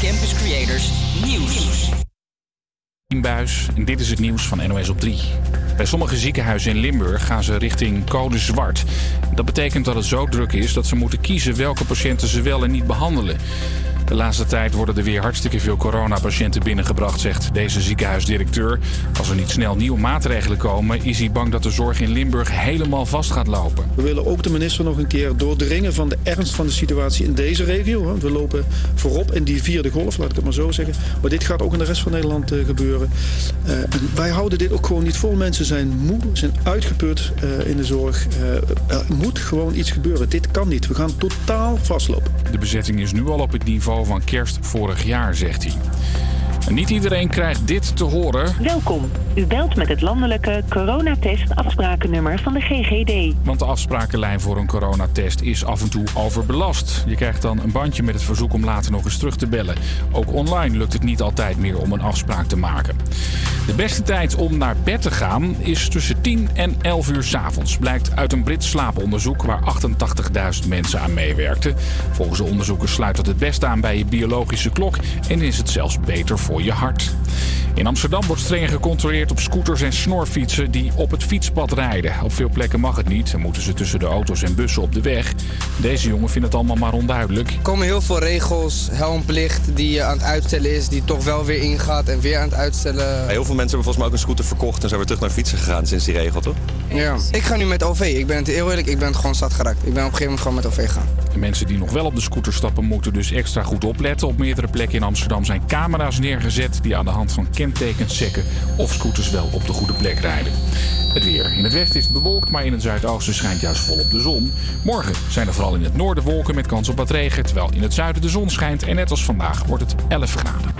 Campus Creators Nieuws. Buis en dit is het nieuws van NOS op 3. Bij sommige ziekenhuizen in Limburg gaan ze richting code zwart. Dat betekent dat het zo druk is dat ze moeten kiezen welke patiënten ze wel en niet behandelen. De laatste tijd worden er weer hartstikke veel coronapatiënten binnengebracht, zegt deze ziekenhuisdirecteur. Als er niet snel nieuwe maatregelen komen, is hij bang dat de zorg in Limburg helemaal vast gaat lopen. We willen ook de minister nog een keer doordringen van de ernst van de situatie in deze regio. Want we lopen voorop in die vierde golf, laat ik het maar zo zeggen. Maar dit gaat ook in de rest van Nederland eh, gebeuren. Uh, en wij houden dit ook gewoon niet vol. Mensen zijn moe, zijn uitgeput uh, in de zorg. er moet gewoon iets gebeuren. Dit kan niet. We gaan totaal vastlopen. De bezetting is nu al op het niveau van kerst vorig jaar, zegt hij. Niet iedereen krijgt dit te horen. Welkom. U belt met het landelijke coronatest afsprakennummer van de GGD. Want de afsprakenlijn voor een coronatest is af en toe overbelast. Je krijgt dan een bandje met het verzoek om later nog eens terug te bellen. Ook online lukt het niet altijd meer om een afspraak te maken. De beste tijd om naar bed te gaan is tussen 10 en 11 uur s avonds. Blijkt uit een Brits slaaponderzoek waar 88.000 mensen aan meewerkten. Volgens de onderzoekers sluit dat het best aan bij je biologische klok en is het zelfs beter voor je hart. In Amsterdam wordt streng gecontroleerd op scooters en snorfietsen die op het fietspad rijden. Op veel plekken mag het niet. Dan moeten ze tussen de auto's en bussen op de weg. Deze jongen vindt het allemaal maar onduidelijk. Er komen heel veel regels, helmplicht die aan het uitstellen is, die toch wel weer ingaat en weer aan het uitstellen. Heel veel mensen hebben volgens mij ook een scooter verkocht en zijn weer terug naar fietsen gegaan sinds die regel, toch? Ja, ik ga nu met OV. Ik ben het heel eerlijk, ik ben het gewoon zat geraakt. Ik ben op een gegeven moment gewoon met OV gegaan. De mensen die nog wel op de scooter stappen moeten dus extra goed opletten. Op meerdere plekken in Amsterdam zijn camera's neergezet die aan de hand van kentekens checken of scooters wel op de goede plek rijden. Het weer. In het westen is bewolkt, maar in het zuidoosten schijnt juist volop de zon. Morgen zijn er vooral in het noorden wolken met kans op wat regen, terwijl in het zuiden de zon schijnt. En net als vandaag wordt het 11 graden.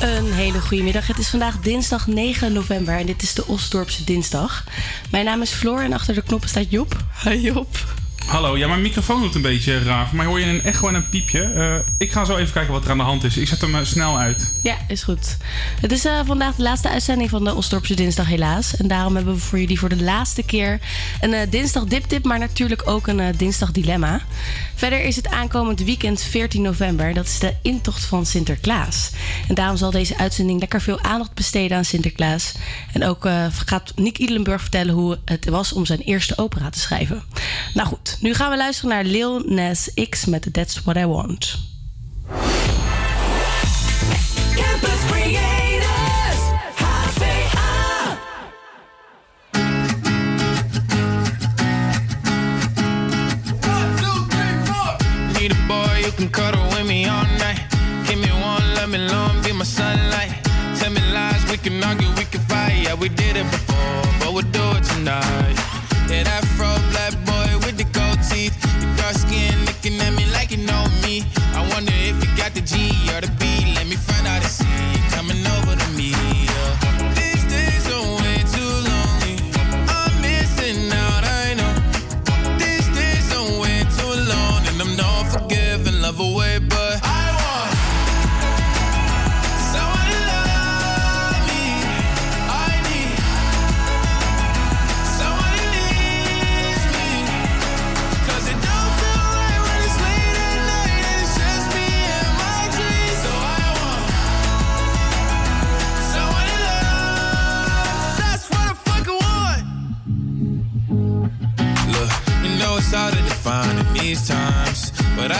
Een hele goede middag. Het is vandaag dinsdag 9 november en dit is de Osdorpse dinsdag. Mijn naam is Floor en achter de knoppen staat Job. Hi Job. Hallo, ja, mijn microfoon doet een beetje raar. Maar hoor je een echo en een piepje. Uh, ik ga zo even kijken wat er aan de hand is. Ik zet hem uh, snel uit. Ja, is goed. Het is uh, vandaag de laatste uitzending van de Osdorpse Dinsdag helaas. En daarom hebben we voor jullie voor de laatste keer een dinsdag diptip, maar natuurlijk ook een dinsdag dilemma. Verder is het aankomend weekend 14 november. Dat is de intocht van Sinterklaas. En daarom zal deze uitzending lekker veel aandacht besteden aan Sinterklaas. En ook gaat Nick Idelenburg vertellen hoe het was om zijn eerste opera te schrijven. Nou goed, nu gaan we luisteren naar Lil Nas X met That's What I Want. Campus Creators, HVA. Need a boy you can cuddle with me all night. Give me one, let me long, be my sunlight. Tell me lies, we can argue, we can fight. Yeah, we did it before, but we'll do it tonight.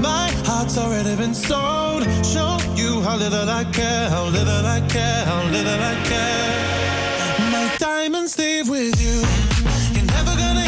My heart's already been sold. Show you how little I care, how little I care, how little I care. My diamonds leave with you. You're never gonna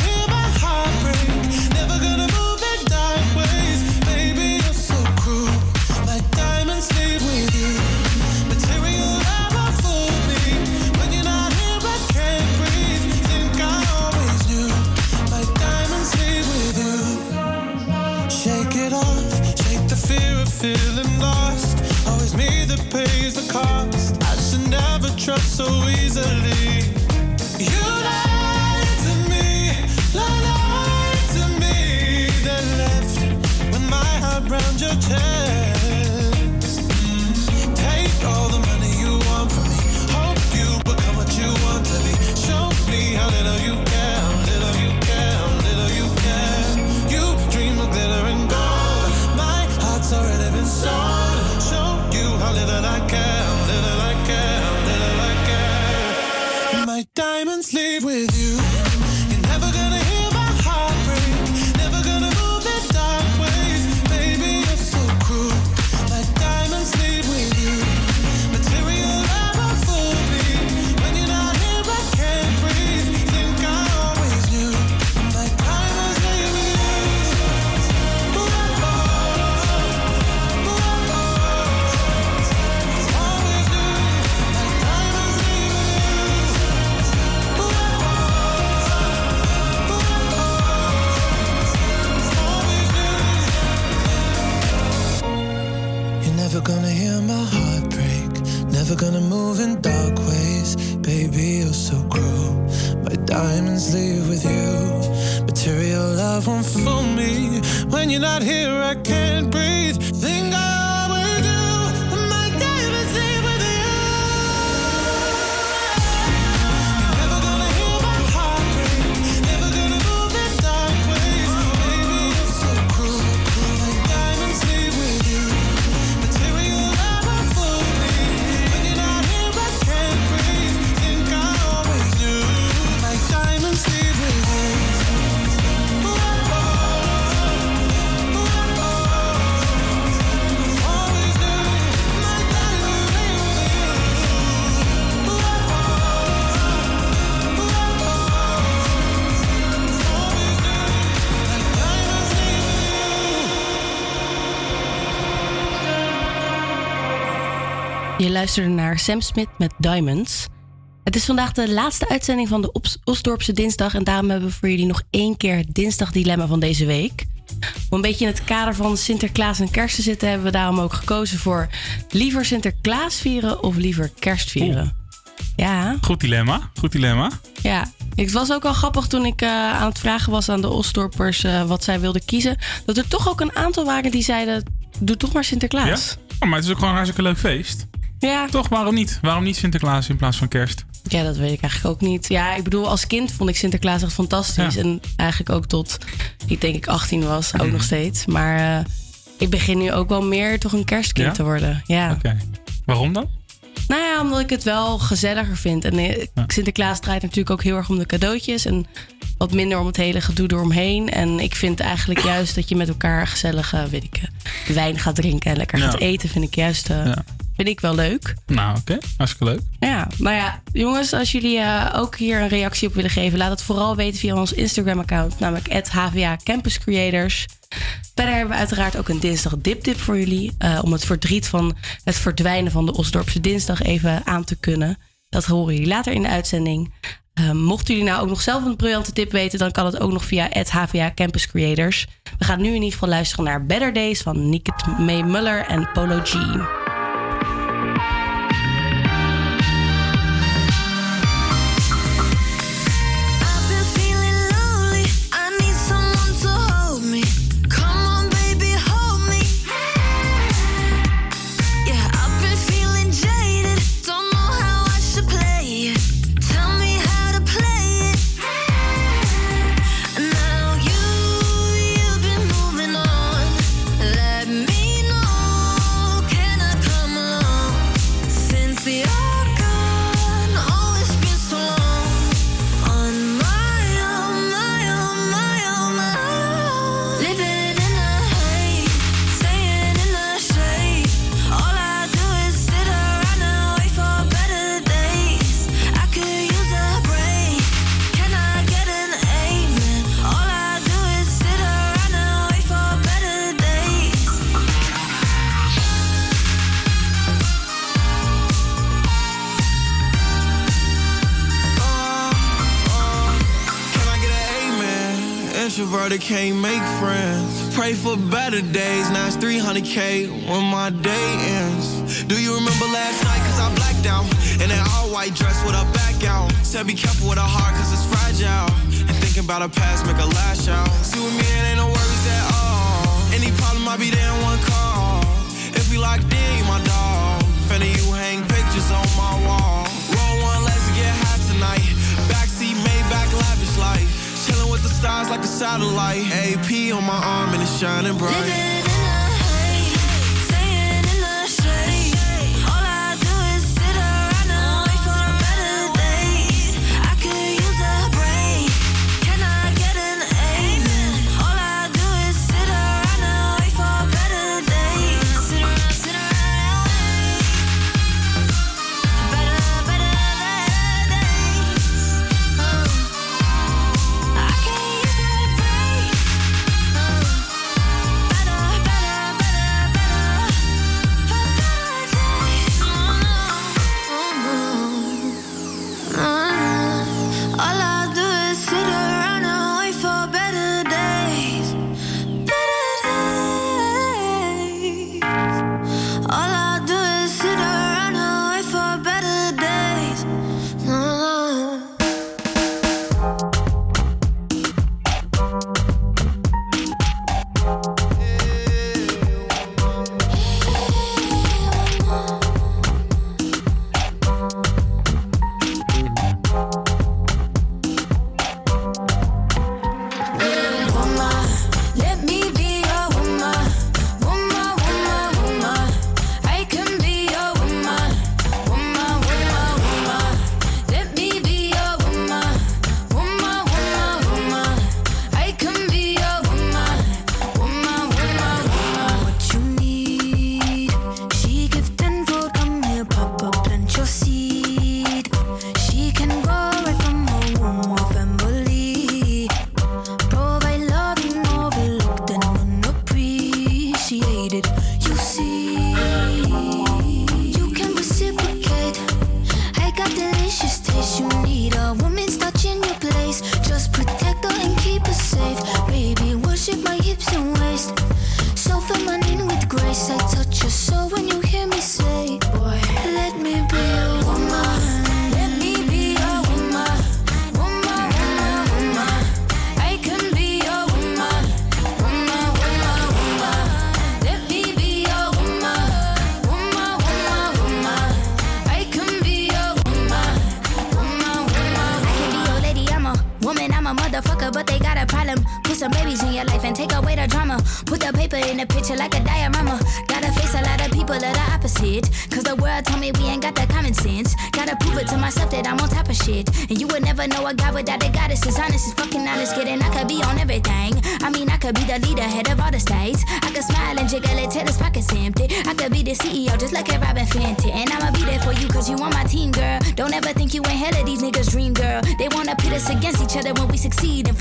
luisterde naar Sam Smith met Diamonds. Het is vandaag de laatste uitzending van de Osdorpse Dinsdag. En daarom hebben we voor jullie nog één keer het Dinsdag-dilemma van deze week. Om een beetje in het kader van Sinterklaas en kerst te zitten... hebben we daarom ook gekozen voor liever Sinterklaas vieren of liever kerst vieren. Ja, Goed dilemma. Goed dilemma. ja. Het was ook wel grappig toen ik eh, aan het vragen was aan de Osdorpers... eh, wat zij wilden kiezen. Dat er toch ook een aantal waren die zeiden... doe toch maar Ja? Sinterklaas. Oh, maar het is ook gewoon een hartstikke leuk feest. Ja. Toch, waarom niet? Waarom niet Sinterklaas in plaats van kerst? Ja, dat weet ik eigenlijk ook niet. Ja, ik bedoel, als kind vond ik Sinterklaas echt fantastisch. Ja. En eigenlijk ook tot ik denk ik 18 was, ook nog steeds. Maar eh, ik begin nu ook wel meer toch een kerstkind Ja? te worden. Ja. Oké. Waarom dan? Nou ja, omdat ik het wel gezelliger vind. En eh, Sinterklaas draait natuurlijk ook heel erg om de cadeautjes. En wat minder om het hele gedoe eromheen. En ik vind eigenlijk juist dat je met elkaar gezellig, weet ik, eh, wijn gaat drinken en lekker gaat eten. Vind ik juist eh, Vind ik wel leuk. Nou, oké. Okay. Hartstikke leuk. Ja, maar ja, jongens, als jullie eh, ook hier een reactie op willen geven, laat het vooral weten via ons Instagram-account, namelijk HVA Campus Creators. Verder hebben we uiteraard ook een dinsdag dip-dip voor jullie. Eh, om het verdriet van het verdwijnen van de Osdorpse dinsdag even aan te kunnen. Dat horen jullie later in de uitzending. Eh, mochten jullie nou ook nog zelf een briljante tip weten, dan kan het ook nog via HVA Campus Creators. We gaan nu in ieder geval luisteren naar Better Days van Nikit May Muller en Polo G. extrovert, can't make friends. Pray for better days, now it's 300k when my day ends. Do you remember last night? Cause I blacked out. In an all white dress with a back out. Said be careful with a heart, cause it's fragile. And thinking about a past, make a lash out. See with me, it ain't no worries at all. Any problem, I'll be there in one call. If we locked in, stars like a satellite. AP on my arm and it's shining bright.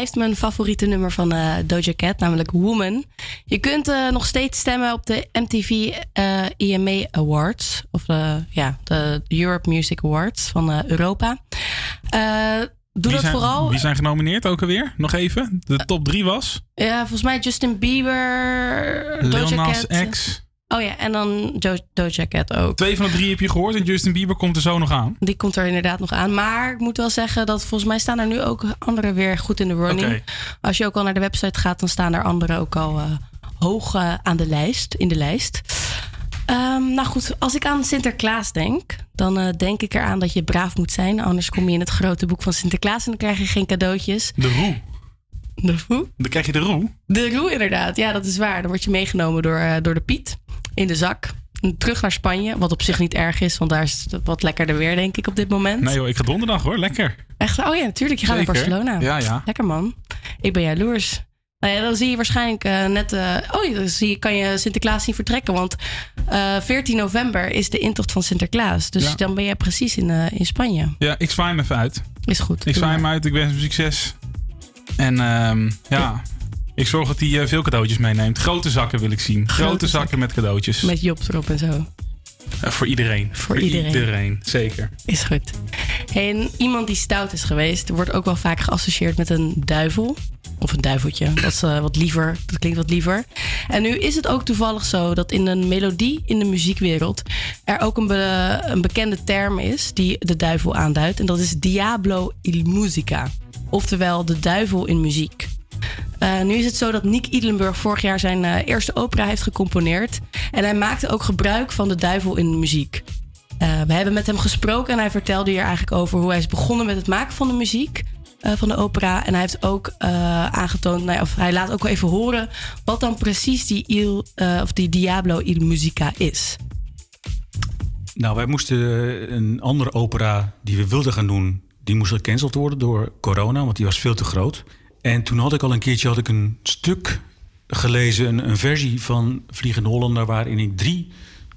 blijft mijn favoriete nummer van eh, Doja Cat, namelijk Woman. Je kunt eh, nog steeds stemmen op de MTV eh, EMA Awards. Of de, ja, de Europe Music Awards van Europa. Doe Wie dat zijn, vooral. Wie zijn genomineerd ook alweer? Nog even. De top drie was Ja, volgens mij Justin Bieber, Lil Doja Nas Cat. X. Oh ja, en dan Jo- Doja Cat ook. Twee van de drie heb je gehoord en Justin Bieber komt er zo nog aan. Die komt er inderdaad nog aan. Maar ik moet wel zeggen dat volgens mij staan er nu ook anderen weer goed in de running. Als je ook al naar de website gaat, dan staan er anderen ook al eh, hoog eh, aan de lijst, in de lijst. Ehm, nou goed, als ik aan Sinterklaas denk, dan eh, denk ik eraan dat je braaf moet zijn. Anders kom je in het grote boek van Sinterklaas en dan krijg je geen cadeautjes. De roe. De roe? Dan krijg je de roe. De roe inderdaad, ja dat is waar. Dan word je meegenomen door, door de Piet in de zak. Terug naar Spanje, wat op zich niet erg is, want daar is het wat lekkerder weer denk ik op dit moment. Nee joh, ik ga donderdag hoor. Lekker. Echt? Oh ja, natuurlijk. Je gaat naar. Barcelona. Ja, ja. Lekker man. Ik ben jaloers. Nou ja, dan zie je waarschijnlijk eh, net... eh, oh dan zie je, kan je Sinterklaas zien vertrekken. Want eh 14 november is de intocht van Sinterklaas. Dus Ja. dan ben jij precies in, eh, in Spanje. Ja, ik zwaai hem even uit. Is goed. Ik zwaai hem uit. Ik wens hem succes. En ehm, ja, ik zorg dat hij eh, veel cadeautjes meeneemt. Grote zakken wil ik zien. Grote, zakken met cadeautjes. Met Job erop en zo. Eh, voor iedereen. Voor iedereen. Zeker. Is goed. Hey, en iemand die stout is geweest, wordt ook wel vaak geassocieerd met een duivel. Of een duiveltje. Dat is eh, wat liever. Dat klinkt wat liever. En nu is het ook toevallig zo dat in een melodie in de muziekwereld er ook een, be- een bekende term is die de duivel aanduidt. En dat is Diablo il musica. Oftewel de duivel in muziek. Eh, nu is het zo dat Nick Idlenburg vorig jaar zijn eh, eerste opera heeft gecomponeerd. En hij maakte ook gebruik van de duivel in de muziek. Eh, we hebben met hem gesproken en hij vertelde hier eigenlijk over hoe hij is begonnen met het maken van de muziek van de opera. En hij heeft ook aangetoond, nou ja, of hij laat ook wel even horen wat dan precies die, of die Diablo il Musica is. Nou, wij moesten een andere opera die we wilden gaan doen, die moest gecanceld worden door corona, want die was veel te groot. En toen had ik al een keertje had ik een stuk gelezen, een, een versie van Vliegende Hollander, waarin ik drie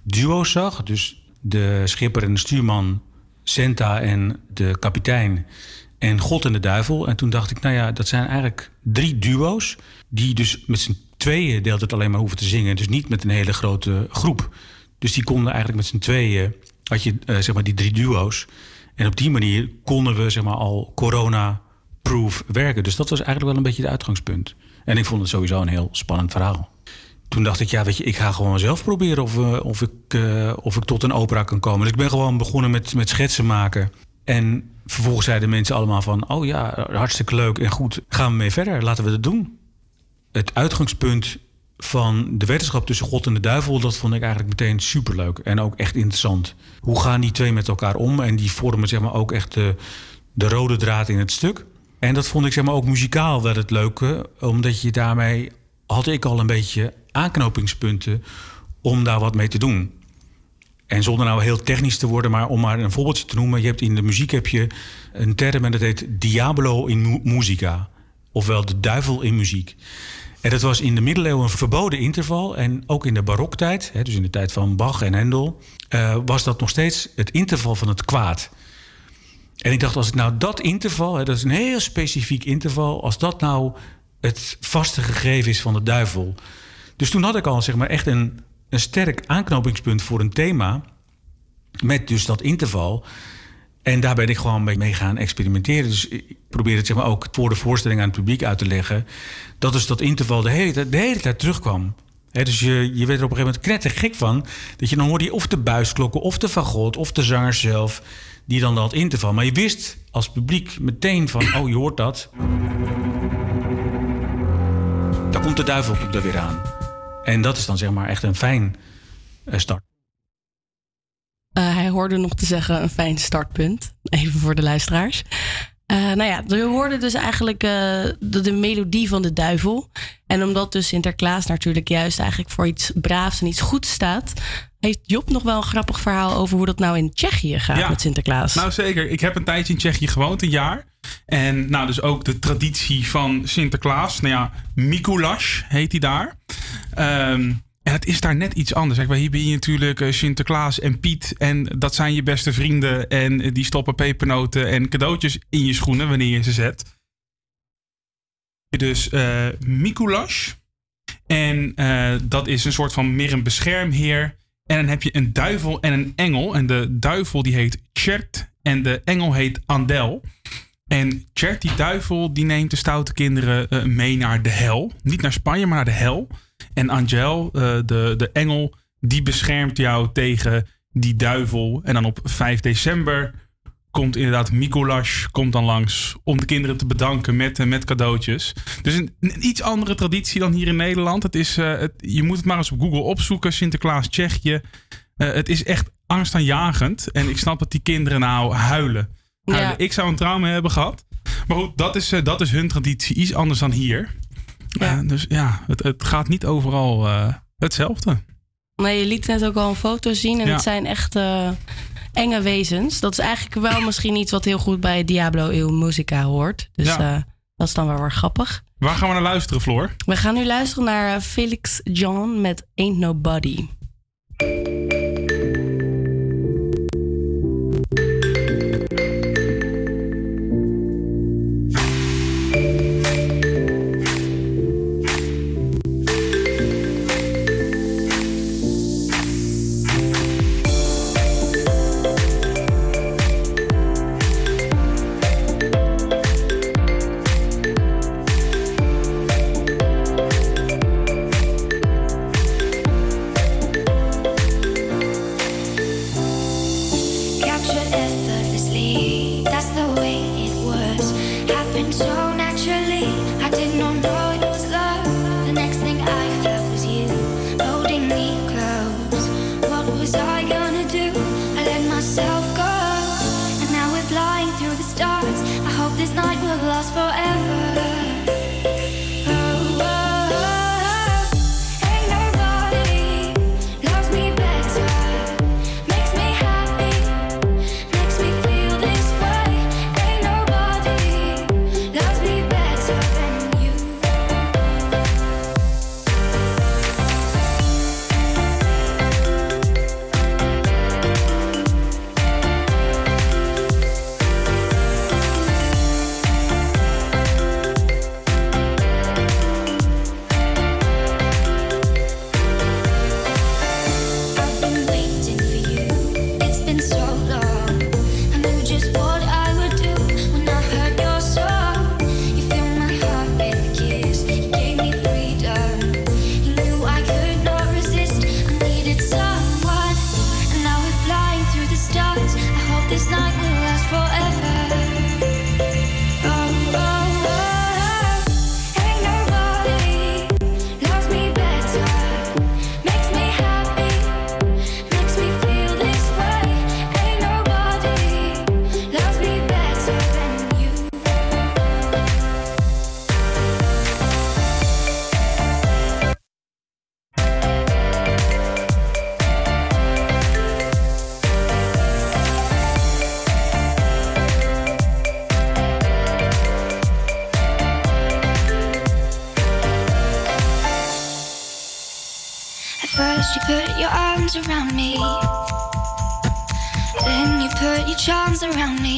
duo's zag. Dus de schipper en de stuurman, Senta en de kapitein en God en de duivel. En toen dacht ik, nou ja, dat zijn eigenlijk drie duo's die dus met z'n tweeën deelt het alleen maar hoeven te zingen. Dus niet met een hele grote groep. Dus die konden eigenlijk met z'n tweeën, had je eh, zeg maar die drie duo's. En op die manier konden we zeg maar al corona-proof werken. Dus dat was eigenlijk wel een beetje het uitgangspunt. En ik vond het sowieso een heel spannend verhaal. Toen dacht ik, ja, weet je, ik ga gewoon zelf proberen of, eh, of, ik, eh, of ik tot een opera kan komen. Dus ik ben gewoon begonnen met, met schetsen maken. En vervolgens zeiden mensen allemaal van, oh ja, hartstikke leuk en goed, gaan we mee verder, laten we dat doen. Het uitgangspunt van de wetenschap tussen God en de duivel, dat vond ik eigenlijk meteen superleuk en ook echt interessant. Hoe gaan die twee met elkaar om? En die vormen zeg maar ook echt de rode draad in het stuk. En dat vond ik zeg maar ook muzikaal wel het leuke, omdat je daarmee had ik al een beetje aanknopingspunten om daar wat mee te doen. En zonder nou heel technisch te worden, maar om maar een voorbeeldje te noemen. Je hebt in de muziek heb je een term en dat heet Diabolo in mu- musica. Ofwel de duivel in muziek. En dat was in de middeleeuwen een verboden interval. En ook in de baroktijd, dus in de tijd van Bach en Hendel... eh, was dat nog steeds het interval van het kwaad. En ik dacht, als ik nou dat interval, hè, dat is een heel specifiek interval... als dat nou het vaste gegeven is van de duivel... Dus toen had ik al zeg maar, echt een, een sterk aanknopingspunt voor een thema... met dus dat interval... En daar ben ik gewoon mee gaan experimenteren. Dus ik probeer het zeg maar, ook voor de voorstelling aan het publiek uit te leggen. Dat dus dat interval de hele, tijd- de hele tijd terugkwam. Dus je, je werd er op een gegeven moment knettergek van. Dat je dan hoorde je of de buisklokken, of de fagot, of de zanger zelf. Die dan dat interval. Maar je wist als publiek meteen van, oh je hoort dat. Daar komt de duivel er weer aan. En dat is dan zeg maar echt een fijn eh, start. Eh, hij hoorde nog te zeggen een fijn startpunt. Even voor de luisteraars. Eh, nou ja, we hoorden dus eigenlijk eh, de, de melodie van de duivel. En omdat dus Sinterklaas natuurlijk juist eigenlijk voor iets braafs en iets goeds staat, heeft Job nog wel een grappig verhaal over hoe dat nou in Tsjechië gaat met Sinterklaas. Nou zeker. Ik heb een tijdje in Tsjechië gewoond, een jaar. En nou, dus ook de traditie van Sinterklaas. Nou ja, Mikuláš heet hij daar. Ehm, en het is daar net iets anders. Kijk, hier ben je natuurlijk eh, Sinterklaas en Piet. En dat zijn je beste vrienden. En eh, die stoppen pepernoten en cadeautjes in je schoenen wanneer je ze zet. Dus uh, Mikuláš. En uh, dat is een soort van meer een beschermheer. En dan heb je een duivel en een engel. En de duivel die heet Chert. En de engel heet Andel. En Chert, die duivel, die neemt de stoute kinderen uh, mee naar de hel. Niet naar Spanje, maar naar de hel. En Angel, uh, de, de engel, die beschermt jou tegen die duivel. En dan op 5 december komt inderdaad Mikuláš komt dan langs om de kinderen te bedanken met, met cadeautjes. Dus een, een iets andere traditie dan hier in Nederland. Het is, uh, het, je moet het maar eens op Google opzoeken. Sinterklaas Tsjechië. Uh, het is echt angstaanjagend. En ik snap dat die kinderen nou huilen. huilen. Ja. Ik zou een trauma hebben gehad. Maar goed, dat is, uh, dat is hun traditie. Iets anders dan hier. Ja. dus ja, het, het gaat niet overal hetzelfde. Nee, je liet net ook al een foto zien. En ja. het zijn echt enge wezens. Dat is eigenlijk wel misschien iets wat heel goed bij Diablo Il Musica hoort. Dus ja. uh, dat is dan wel weer grappig. Waar gaan we naar luisteren, Floor? We gaan nu luisteren naar Felix John met Ain't Nobody. was I got around me. Then you put your charms around me.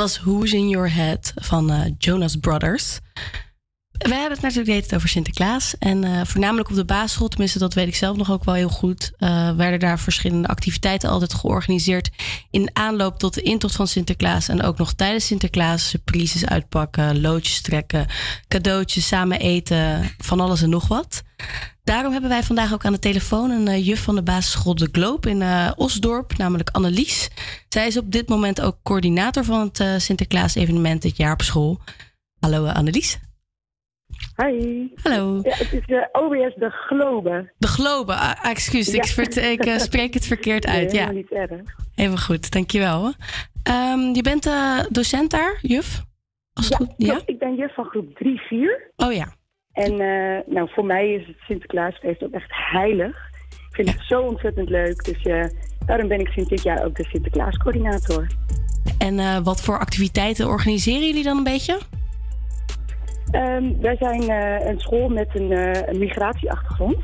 Was Who's in Your Head van eh, Jonas Brothers. We hebben het natuurlijk de hele tijd over Sinterklaas. En eh, voornamelijk op de basisschool, tenminste dat weet ik zelf nog ook wel heel goed... eh, werden daar verschillende activiteiten altijd georganiseerd... in aanloop tot de intocht van Sinterklaas. En ook nog tijdens Sinterklaas surprises uitpakken... loodjes trekken, cadeautjes, samen eten, van alles en nog wat. Daarom hebben wij vandaag ook aan de telefoon een eh, juf van de basisschool De Globe in eh, Osdorp, namelijk Annelies. Zij is op dit moment ook coördinator van het eh, Sinterklaas-evenement dit jaar op school. Hallo Annelies. Hi. Hallo. Ja, het is de OBS De Globe. De Globe, ah, ah, excuus, ik, Ja. vert- ik eh, spreek het verkeerd Nee, uit. Ja, helemaal niet erg. even goed, dankjewel. Ehm je bent eh, docent daar, juf? Als Ja, goed, ja? ik ben juf van groep 3, 4. Oh ja. En eh, nou, voor mij is het Sinterklaasfeest ook echt heilig. Ik vind het zo ontzettend leuk. Dus eh, daarom ben ik sinds dit jaar ook de Sinterklaascoördinator. En eh, wat voor activiteiten organiseren jullie dan een beetje? Ehm, wij zijn eh, een school met een, eh, een migratieachtergrond.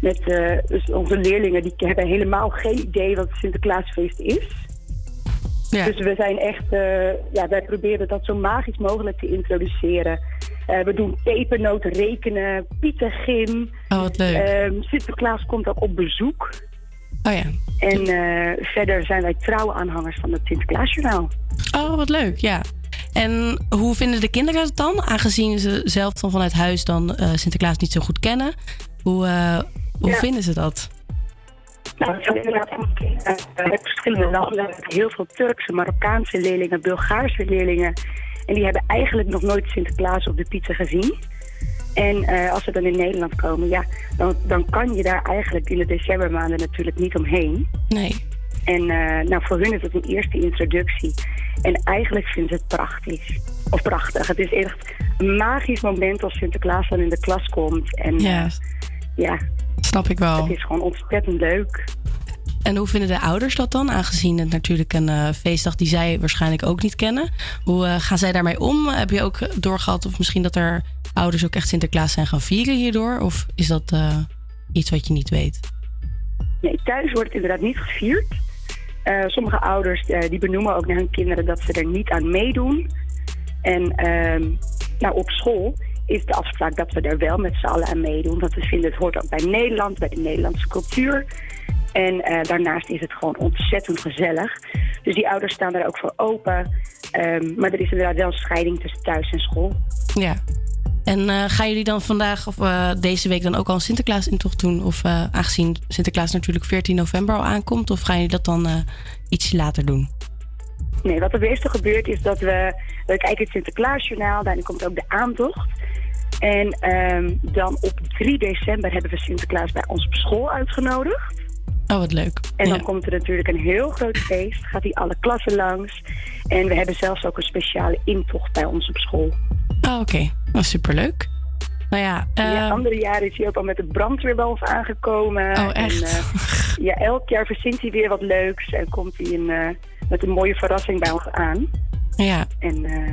Met, eh, dus onze leerlingen die hebben helemaal geen idee wat het Sinterklaasfeest is. Dus we zijn echt, ja, wij proberen dat zo magisch mogelijk te introduceren. We doen pepernoten rekenen, pietengym. Oh, wat leuk. Ehm, Sinterklaas komt ook op bezoek. Oh ja. En verder zijn wij trouwe aanhangers van het Sinterklaasjournaal. Oh, wat leuk, ja. En hoe vinden de kinderen het dan? Aangezien ze zelf dan vanuit huis dan eh, Sinterklaas niet zo goed kennen. Hoe, eh, hoe Ja. vinden ze dat? Nou, het zijn inderdaad uit verschillende landen. Heel veel Turkse, Marokkaanse leerlingen, Bulgaarse leerlingen. En die hebben eigenlijk nog nooit Sinterklaas op de pizza gezien. En eh, als ze dan in Nederland komen, ja, dan, dan kan je daar eigenlijk in de decembermaanden natuurlijk niet omheen. Nee. En eh, nou, voor hun is het een eerste introductie. En eigenlijk vinden ze het prachtig. Of prachtig. Het is echt een magisch moment als Sinterklaas dan in de klas komt. En Ja. eh, ja, Snap ik wel. het is gewoon ontzettend leuk. En hoe vinden de ouders dat dan? Aangezien het natuurlijk een eh, feestdag die zij waarschijnlijk ook niet kennen. Hoe gaan zij daarmee om? Heb je ook doorgehad of misschien dat er ouders ook echt Sinterklaas zijn gaan vieren hierdoor? Of is dat iets wat je niet weet? Nee, thuis wordt het inderdaad niet gevierd. Eh, sommige ouders eh, die benoemen ook naar hun kinderen dat ze er niet aan meedoen. En ehm, nou, op school is de afspraak dat we er wel met z'n allen aan meedoen. Want we vinden het hoort ook bij Nederland, bij de Nederlandse cultuur. En eh, daarnaast is het gewoon ontzettend gezellig. Dus die ouders staan daar ook voor open. Ehm, maar er is inderdaad wel scheiding tussen thuis en school. Ja. En eh, gaan jullie dan vandaag of eh, deze week dan ook al een Sinterklaas-intocht doen? Of eh, aangezien Sinterklaas natuurlijk 14 november al aankomt, of gaan jullie dat dan iets later doen? Nee, wat er meestal gebeurt is dat we... We kijken het Sinterklaasjournaal, daarin komt ook de aantocht. En ehm, dan op 3 december hebben we Sinterklaas bij ons op school uitgenodigd. Oh, wat leuk. En dan Ja. komt er natuurlijk een heel groot feest. Gaat hij alle klassen langs. En we hebben zelfs ook een speciale intocht bij ons op school. Oh, oké. Dat is superleuk. Nou ja, Ja, eh, andere jaren is hij ook al met de brandweer bij ons aangekomen. Oh, echt? En, eh, ja, elk jaar verzint hij weer wat leuks en komt hij in, eh, met een mooie verrassing bij ons aan. ja. En eh,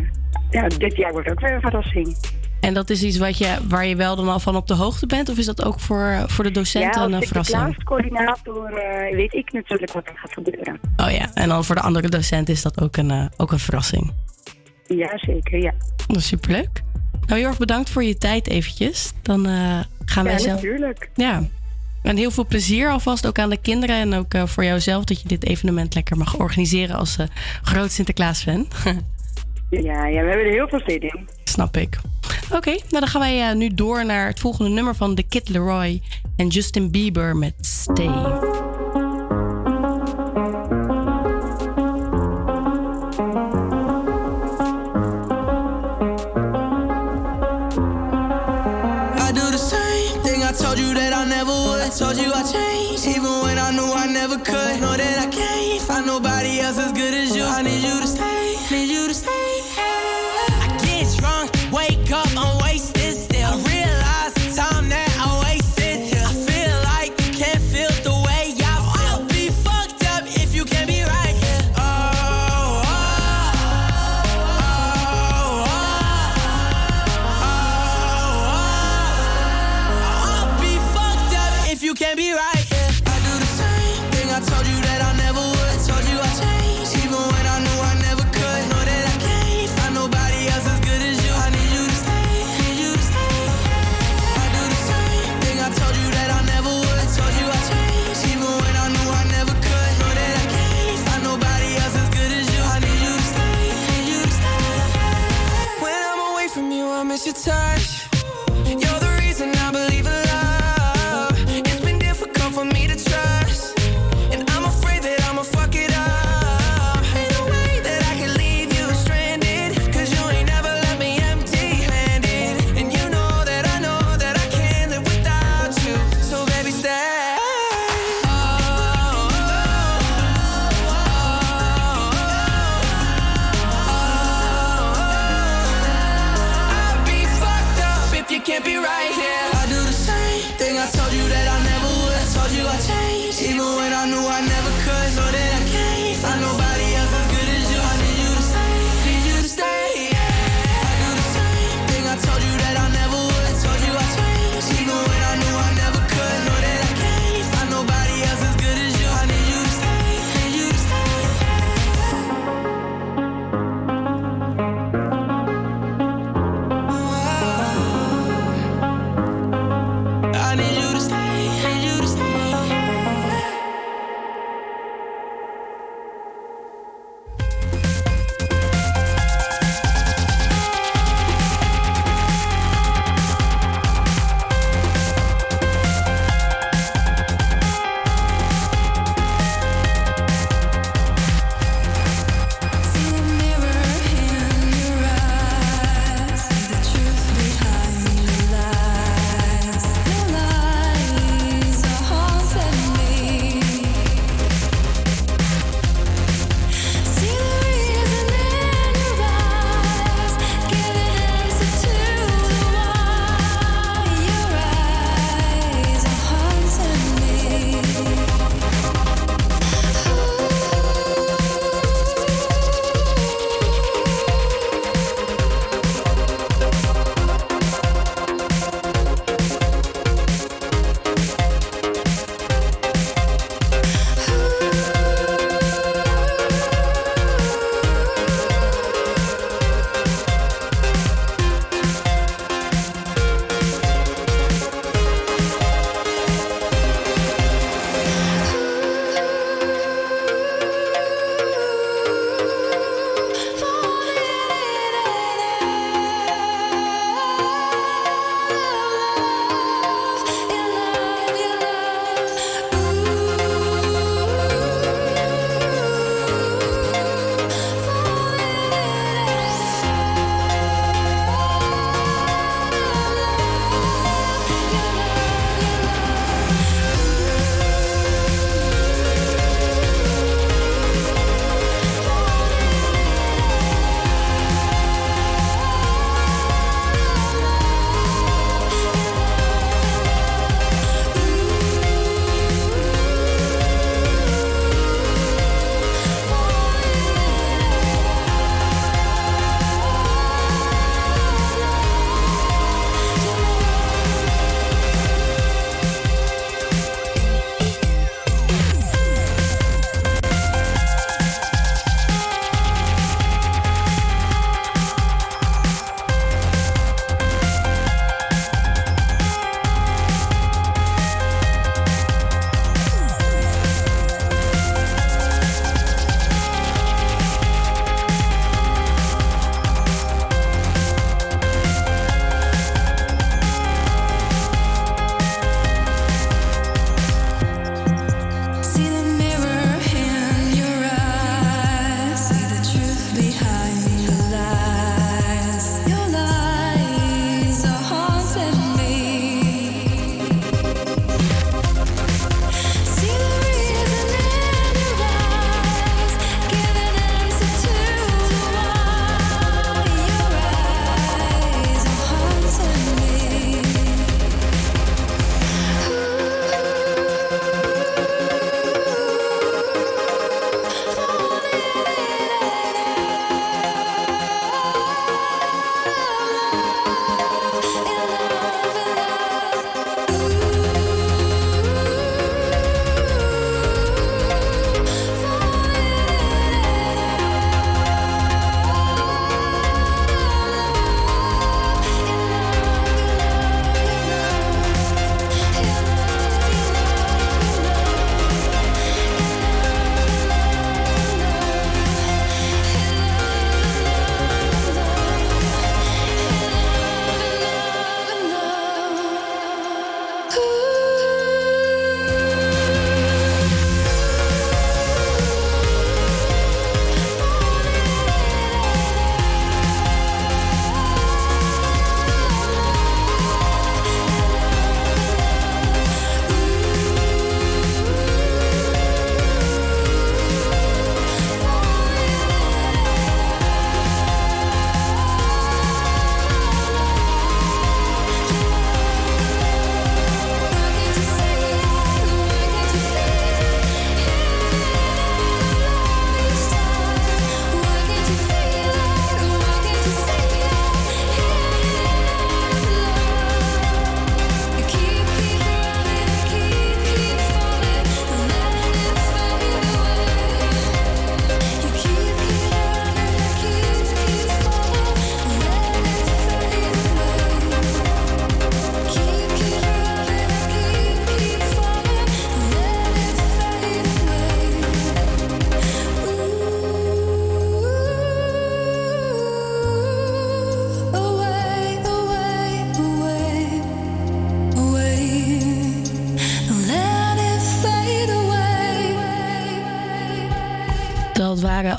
ja, dit jaar wordt ook weer een verrassing. En dat is iets wat je, waar je wel dan al van op de hoogte bent? Of is dat ook voor, voor de docenten ja, een als verrassing? Sinterklaascoördinator eh, weet ik natuurlijk wat er gaat gebeuren. Oh ja, en dan voor de andere docenten is dat ook een, ook een verrassing. Ja, zeker, ja. Dat is superleuk. Nou, heel erg bedankt voor je tijd eventjes. Dan eh, gaan wij ja, zelf... natuurlijk. Ja. En heel veel plezier alvast ook aan de kinderen. En ook eh, voor jouzelf dat je dit evenement lekker mag organiseren als eh, groot Sinterklaas-fan. Ja, ja, we hebben er heel veel zin in. Snap ik. Oké, nou dan gaan wij nu door naar het volgende nummer van The Kid Leroy en Justin Bieber met Stay. Told you I changed,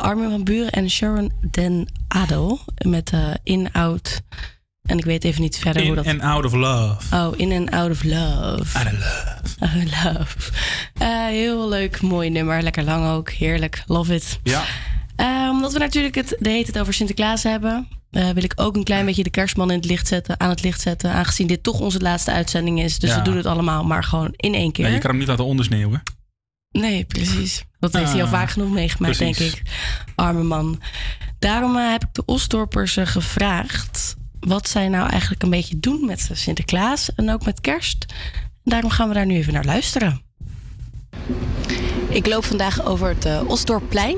Armin van Buren en Sharon Den Adel met eh, In Out. En ik weet even niet verder hoe In dat... and out of love. Oh, In and Out of Love. Out of love. Out of love. Eh, heel leuk, mooi nummer. Lekker lang ook. Heerlijk. Love it. Ja. Eh, omdat we natuurlijk het, de hele tijd over Sinterklaas hebben, wil ik ook een klein beetje de kerstman in het licht zetten, aan het licht zetten. Aangezien dit toch onze laatste uitzending is. Dus Ja. we doen het allemaal maar gewoon in één keer. Nee, je kan hem niet laten ondersneeuwen. Nee, precies. Dat heeft hij al Ah, vaak genoeg meegemaakt, precies. denk ik. Arme man. Daarom eh, heb ik de Osdorpers gevraagd wat zij nou eigenlijk een beetje doen met Sinterklaas en ook met kerst. Daarom gaan we daar nu even naar luisteren. Ik loop vandaag over het eh Osdorpplein.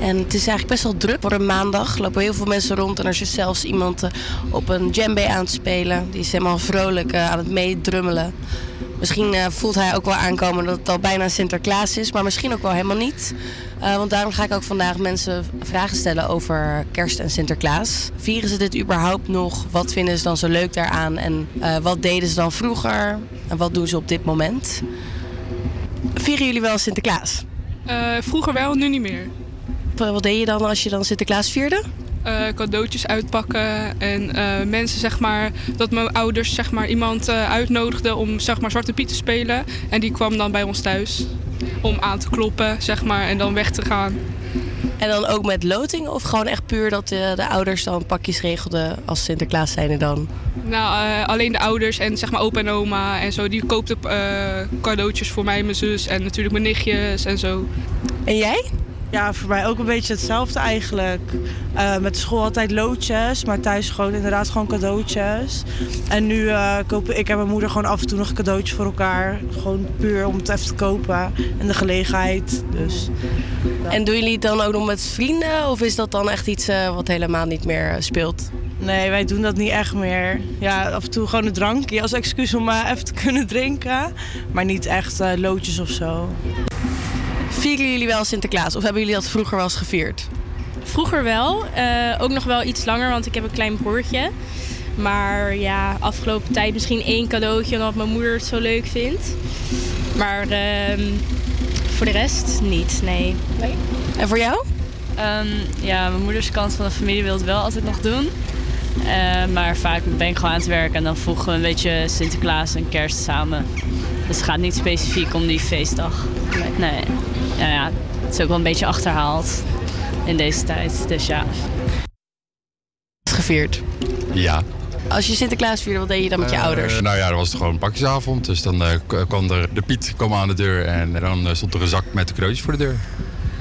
En het is eigenlijk best wel druk voor een maandag. Er lopen heel veel mensen rond en er is zelfs iemand eh, op een djembe aan het spelen. Die is helemaal vrolijk aan het meedrummelen. Misschien eh, voelt hij ook wel aankomen dat het al bijna Sinterklaas is, maar misschien ook wel helemaal niet. Eh, want daarom ga ik ook vandaag mensen vragen stellen over kerst en Sinterklaas. Vieren ze dit überhaupt nog? Wat vinden ze dan zo leuk daaraan? En eh, wat deden ze dan vroeger? En wat doen ze op dit moment? Vieren jullie wel Sinterklaas? Vroeger wel, nu niet meer. Wat deed je dan als je dan Sinterklaas vierde? Eh, cadeautjes uitpakken en eh, mensen zeg maar dat mijn ouders zeg maar iemand eh, uitnodigden om zeg maar Zwarte Piet te spelen en die kwam dan bij ons thuis om aan te kloppen zeg maar en dan weg te gaan. En dan ook met loting of gewoon echt puur dat de, de ouders dan pakjes regelden als Sinterklaas zijn er dan? Nou, alleen de ouders en zeg maar opa en oma en zo die koopten cadeautjes voor mij en mijn zus en natuurlijk mijn nichtjes en zo. En jij? Ja, voor mij ook een beetje hetzelfde eigenlijk. Eh, met school altijd loodjes, maar thuis gewoon inderdaad gewoon cadeautjes. En nu eh, kopen ik en mijn moeder gewoon af en toe nog cadeautjes voor elkaar. Gewoon puur om het even te kopen en de gelegenheid. Dus, En doen jullie het dan ook nog met vrienden of is dat dan echt iets eh, wat helemaal niet meer speelt? Nee, wij doen dat niet echt meer. Ja, af en toe gewoon een drankje als excuus om even te kunnen drinken. Maar niet echt loodjes of zo. Vieren jullie wel Sinterklaas of hebben jullie dat vroeger wel eens gevierd? Vroeger wel. eh, ook nog wel iets langer, want ik heb een klein broertje. Maar ja, afgelopen tijd misschien één cadeautje omdat mijn moeder het zo leuk vindt. Maar ehm, voor de rest niet, nee. En voor jou? Ehm, ja, mijn moeders kant van de familie wil het wel altijd nog doen. Eh, maar vaak ben ik gewoon aan het werk en dan voegen we een beetje Sinterklaas en kerst samen. Dus het gaat niet specifiek om die feestdag. Nee. Ja, ja, het is ook wel een beetje achterhaald in deze tijd. Dus ja. Gevierd. Ja. Als je Sinterklaas vierde, wat deed je dan met je Eh, ouders? nou ja, dat was het gewoon een pakjesavond. Dus dan eh, kwam er de Piet kwam aan de deur en dan eh, stond er een zak met cadeautjes voor de deur.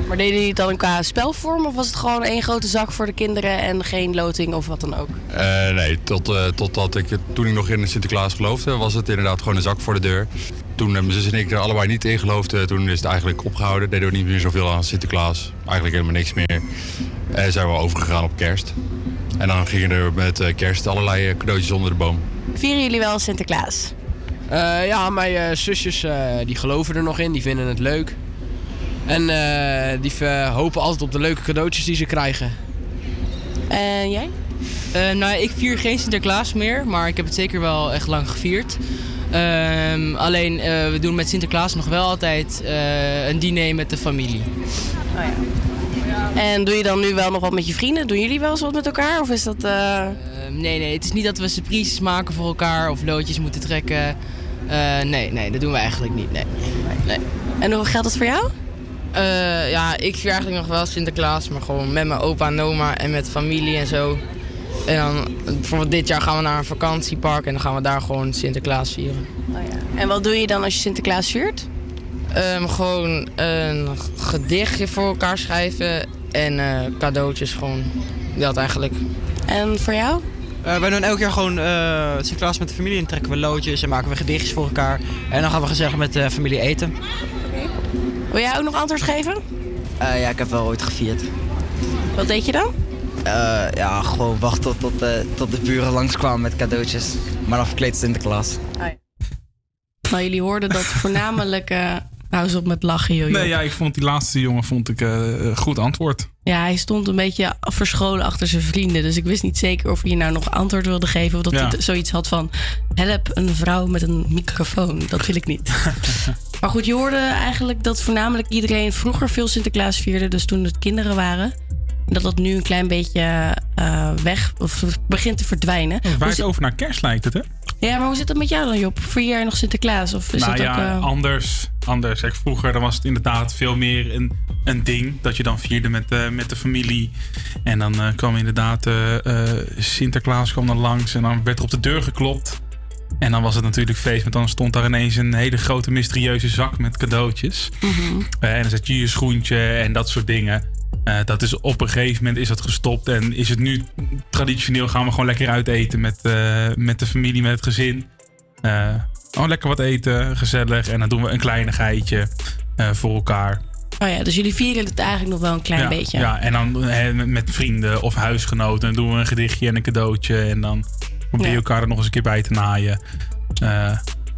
Maar deden jullie het dan qua spelvorm of was het gewoon één grote zak voor de kinderen en geen loting of wat dan ook? Eh, nee, tot, eh, totdat ik, toen ik nog in Sinterklaas geloofde, was het inderdaad gewoon een zak voor de deur. Toen eh, mijn zus en ik er allebei niet in geloofden, toen is het eigenlijk opgehouden. Deden we niet meer zoveel aan Sinterklaas. Eigenlijk helemaal niks meer. En zijn we overgegaan op kerst. En dan gingen er met eh, kerst allerlei cadeautjes onder de boom. Vieren jullie wel Sinterklaas? Eh, ja, mijn eh, zusjes eh, die geloven er nog in, die vinden het leuk. En eh, die eh, hopen altijd op de leuke cadeautjes die ze krijgen. En jij? nou, ik vier geen Sinterklaas meer, maar ik heb het zeker wel echt lang gevierd. Ehm, alleen, eh, we doen met Sinterklaas nog wel altijd eh, een diner met de familie. En doe je dan nu wel nog wat met je vrienden? Doen jullie wel eens wat met elkaar? Of is dat... eh, Ehm, nee, nee, het is niet dat we surprises maken voor elkaar of loodjes moeten trekken. Eh, nee, nee, dat doen we eigenlijk niet. Nee. nee. En hoe geldt dat voor jou? Eh, ja, ik vier eigenlijk nog wel Sinterklaas, maar gewoon met mijn opa en oma en met familie en zo. En dan, bijvoorbeeld dit jaar gaan we naar een vakantiepark en dan gaan we daar gewoon Sinterklaas vieren. En wat doe je dan als je Sinterklaas viert? Ehm, gewoon een gedichtje voor elkaar schrijven en eh, cadeautjes gewoon. Dat eigenlijk. En voor jou? Eh, wij doen elk jaar gewoon eh Sinterklaas met de familie en trekken we loodjes en maken we gedichtjes voor elkaar. En dan gaan we gezellig met de familie eten. Wil jij ook nog antwoord geven? Eh, ja, ik heb wel ooit gevierd. Wat deed je dan? Eh, ja, gewoon wachten tot, tot, eh, tot de buren langskwamen met cadeautjes. Maar dan verkleed Sinterklaas. Nou, jullie hoorden dat voornamelijk... eh hou eens op met lachen, joh. Nee, ja, ik vond die laatste jongen vond ik, eh, goed antwoord. Ja, hij stond een beetje verscholen achter zijn vrienden. Dus ik wist niet zeker of hij nou nog antwoord wilde geven. Of dat Ja. hij zoiets had van... Help, een vrouw met een microfoon. Dat wil ik niet. maar goed, je hoorde eigenlijk dat voornamelijk iedereen vroeger veel Sinterklaas vierde. Dus toen het kinderen waren. En dat dat nu een klein beetje eh, weg... Of begint te verdwijnen. Waar Hoe het over naar kerst lijkt het, hè? Ja, maar hoe zit het met jou dan, Job? Vier jaar nog Sinterklaas? Of is nou dat ja, ook... eh, anders. anders. Kijk, vroeger dan was het inderdaad veel meer een, een ding. Dat je dan vierde met, eh, met de familie. En dan eh, kwam inderdaad Sinterklaas kwam dan langs. En dan werd er op de deur geklopt. En dan was het natuurlijk feest. Want dan stond daar ineens een hele grote mysterieuze zak met cadeautjes. mhm. Eh, en dan zet je je schoentje en dat soort dingen. Eh, dat is op een gegeven moment is dat gestopt. En is het nu traditioneel gaan we gewoon lekker uit eten met, eh, met de familie, met het gezin. Gewoon lekker wat eten, gezellig. En dan doen we een kleinigheidje voor elkaar. Oh ja, dus jullie vieren het eigenlijk nog wel een klein ja, beetje. Ja, en dan met, met vrienden of huisgenoten. Dan doen we een gedichtje en een cadeautje. En dan proberen Ja. elkaar er nog eens een keer bij te naaien. Eh,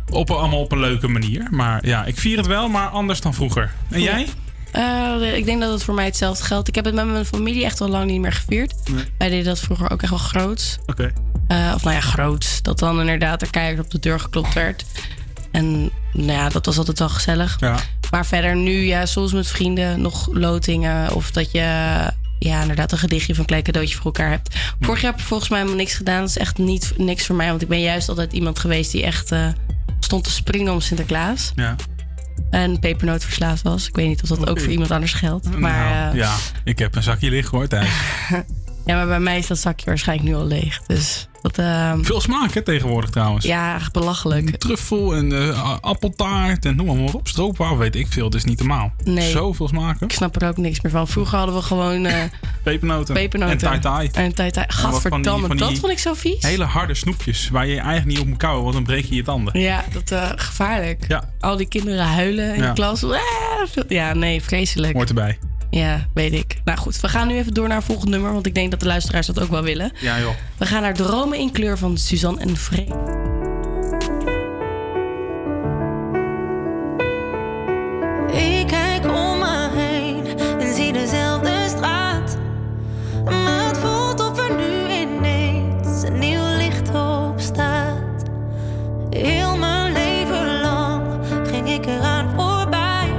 op, allemaal op een leuke manier. Maar ja, ik vier het wel, maar anders dan vroeger. En jij? Eh, ik denk dat het voor mij hetzelfde geldt. Ik heb het met mijn familie echt al lang niet meer gevierd. Nee. Wij deden dat vroeger ook echt wel groot. Oké. Eh, of nou ja, groot. Dat dan inderdaad er keihard op de deur geklopt werd. En nou ja, dat was altijd wel gezellig. Ja. Maar verder nu, ja, soms met vrienden nog lotingen. Of dat je ja, inderdaad een gedichtje een klein cadeautje voor elkaar hebt. Vorig jaar heb ik volgens mij helemaal niks gedaan. Dat is echt niet, niks voor mij. Want ik ben juist altijd iemand geweest die echt eh, stond te springen om Sinterklaas. Ja. En pepernoot verslaafd was. Ik weet niet of dat ook voor iemand anders geldt. Maar, Nou, eh, ja, ik heb een zakje liggen hoor, Thijs. ja, maar bij mij is dat zakje waarschijnlijk nu al leeg. Dus dat... ehm, Veel smaak hè, tegenwoordig trouwens. ja, echt belachelijk. Truffel en eh, appeltaart en noem maar op. Stroopwafel weet ik veel. Het is niet normaal. Nee. Zoveel smaken. Ik snap er ook niks meer van. Vroeger hadden we gewoon eh Pepernoten. pepernoten. En tai-tai. En tai-tai. Gadverdamme, dat vond ik zo vies. Hele harde snoepjes waar je eigenlijk niet op moet kauwen, want dan breek je je tanden. Ja, dat eh gevaarlijk. Ja. Al die kinderen huilen in Ja. de klas. Ja, nee, vreselijk. Hoort erbij. Ja, weet ik. Nou goed, we gaan nu even door naar het volgende nummer. Want ik denk dat de luisteraars dat ook wel willen. Ja joh. We gaan naar Dromen in kleur van Suzanne en Freek. Ik kijk om me heen en zie dezelfde straat. Maar het voelt of er nu ineens een nieuw licht op staat. Heel mijn leven lang ging ik eraan voorbij.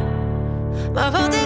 Maar wat ik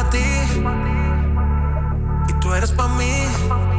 para ti y tú eres para mí.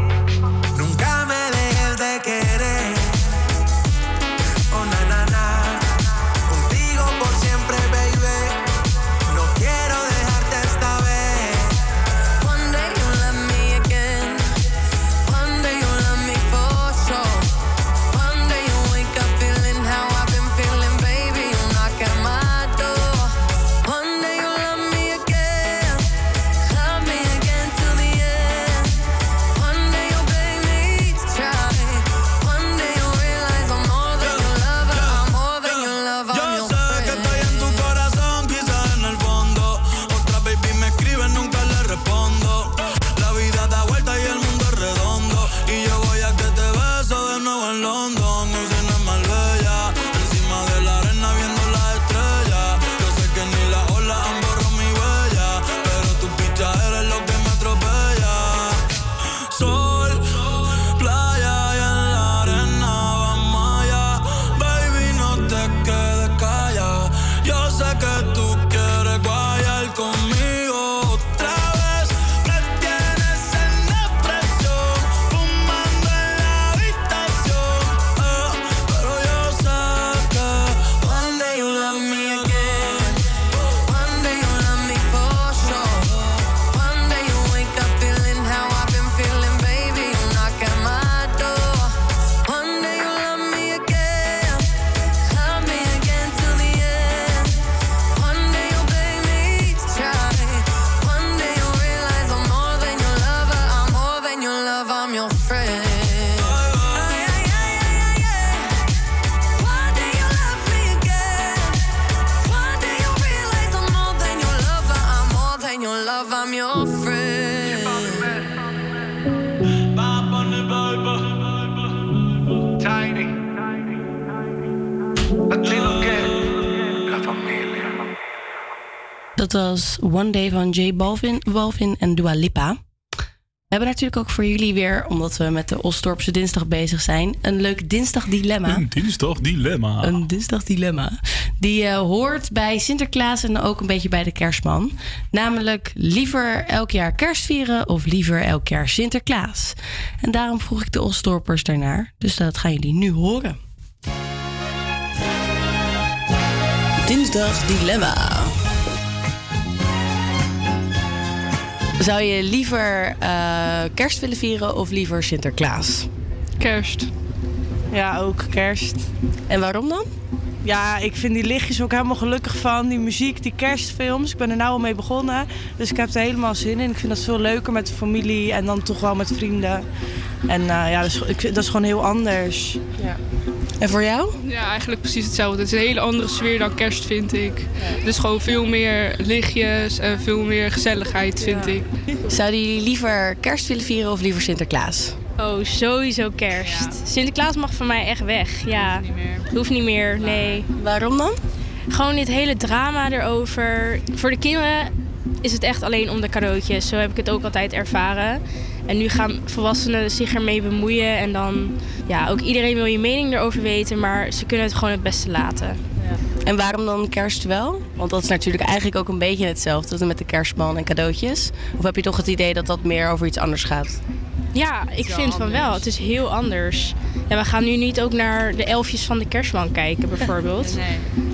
Dat was One Day van J Balvin, Balvin en Dua Lipa. We hebben natuurlijk ook voor jullie weer, omdat we met de Osdorpse dinsdag bezig zijn, een leuk Dinsdag dilemma. Een dinsdagdilemma. Een Dinsdag dilemma Die eh, hoort bij Sinterklaas en ook een beetje bij de kerstman. Namelijk liever elk jaar kerst vieren of liever elk jaar Sinterklaas. En daarom vroeg ik de Osdorpers daarnaar. Dus dat gaan jullie nu horen. Dinsdag dilemma. Zou je liever eh, kerst willen vieren of liever Sinterklaas? Kerst. Ja, ook kerst. En waarom dan? ja, ik vind die lichtjes ook helemaal gelukkig van. Die muziek, die kerstfilms. Ik ben er nou al mee begonnen. Dus ik heb er helemaal zin in. Ik vind dat veel leuker met de familie en dan toch wel met vrienden. En eh, ja, dat is, ik, dat is, gewoon heel anders. Ja. En voor jou? Ja, eigenlijk precies hetzelfde. Het is een hele andere sfeer dan kerst, vind ik. Dus gewoon veel meer lichtjes en veel meer gezelligheid, vind ik. Zouden jullie liever kerst willen vieren of liever Sinterklaas? Oh, sowieso kerst. Sinterklaas mag van mij echt weg. Ja. Hoeft niet meer. Hoeft niet meer, nee. Waarom dan? Gewoon dit hele drama erover. Voor de kinderen is het echt alleen om de cadeautjes. Zo heb ik het ook altijd ervaren. En nu gaan volwassenen zich ermee bemoeien. En dan, ja, ook iedereen wil je mening erover weten. Maar ze kunnen het gewoon het beste laten. En waarom dan kerst wel? Want dat is natuurlijk eigenlijk ook een beetje hetzelfde met de kerstman en cadeautjes. Of heb je toch het idee dat dat meer over iets anders gaat? Ja, ik vind van wel. Het is heel anders. Ja, we gaan nu niet ook naar de elfjes van de kerstman kijken, bijvoorbeeld.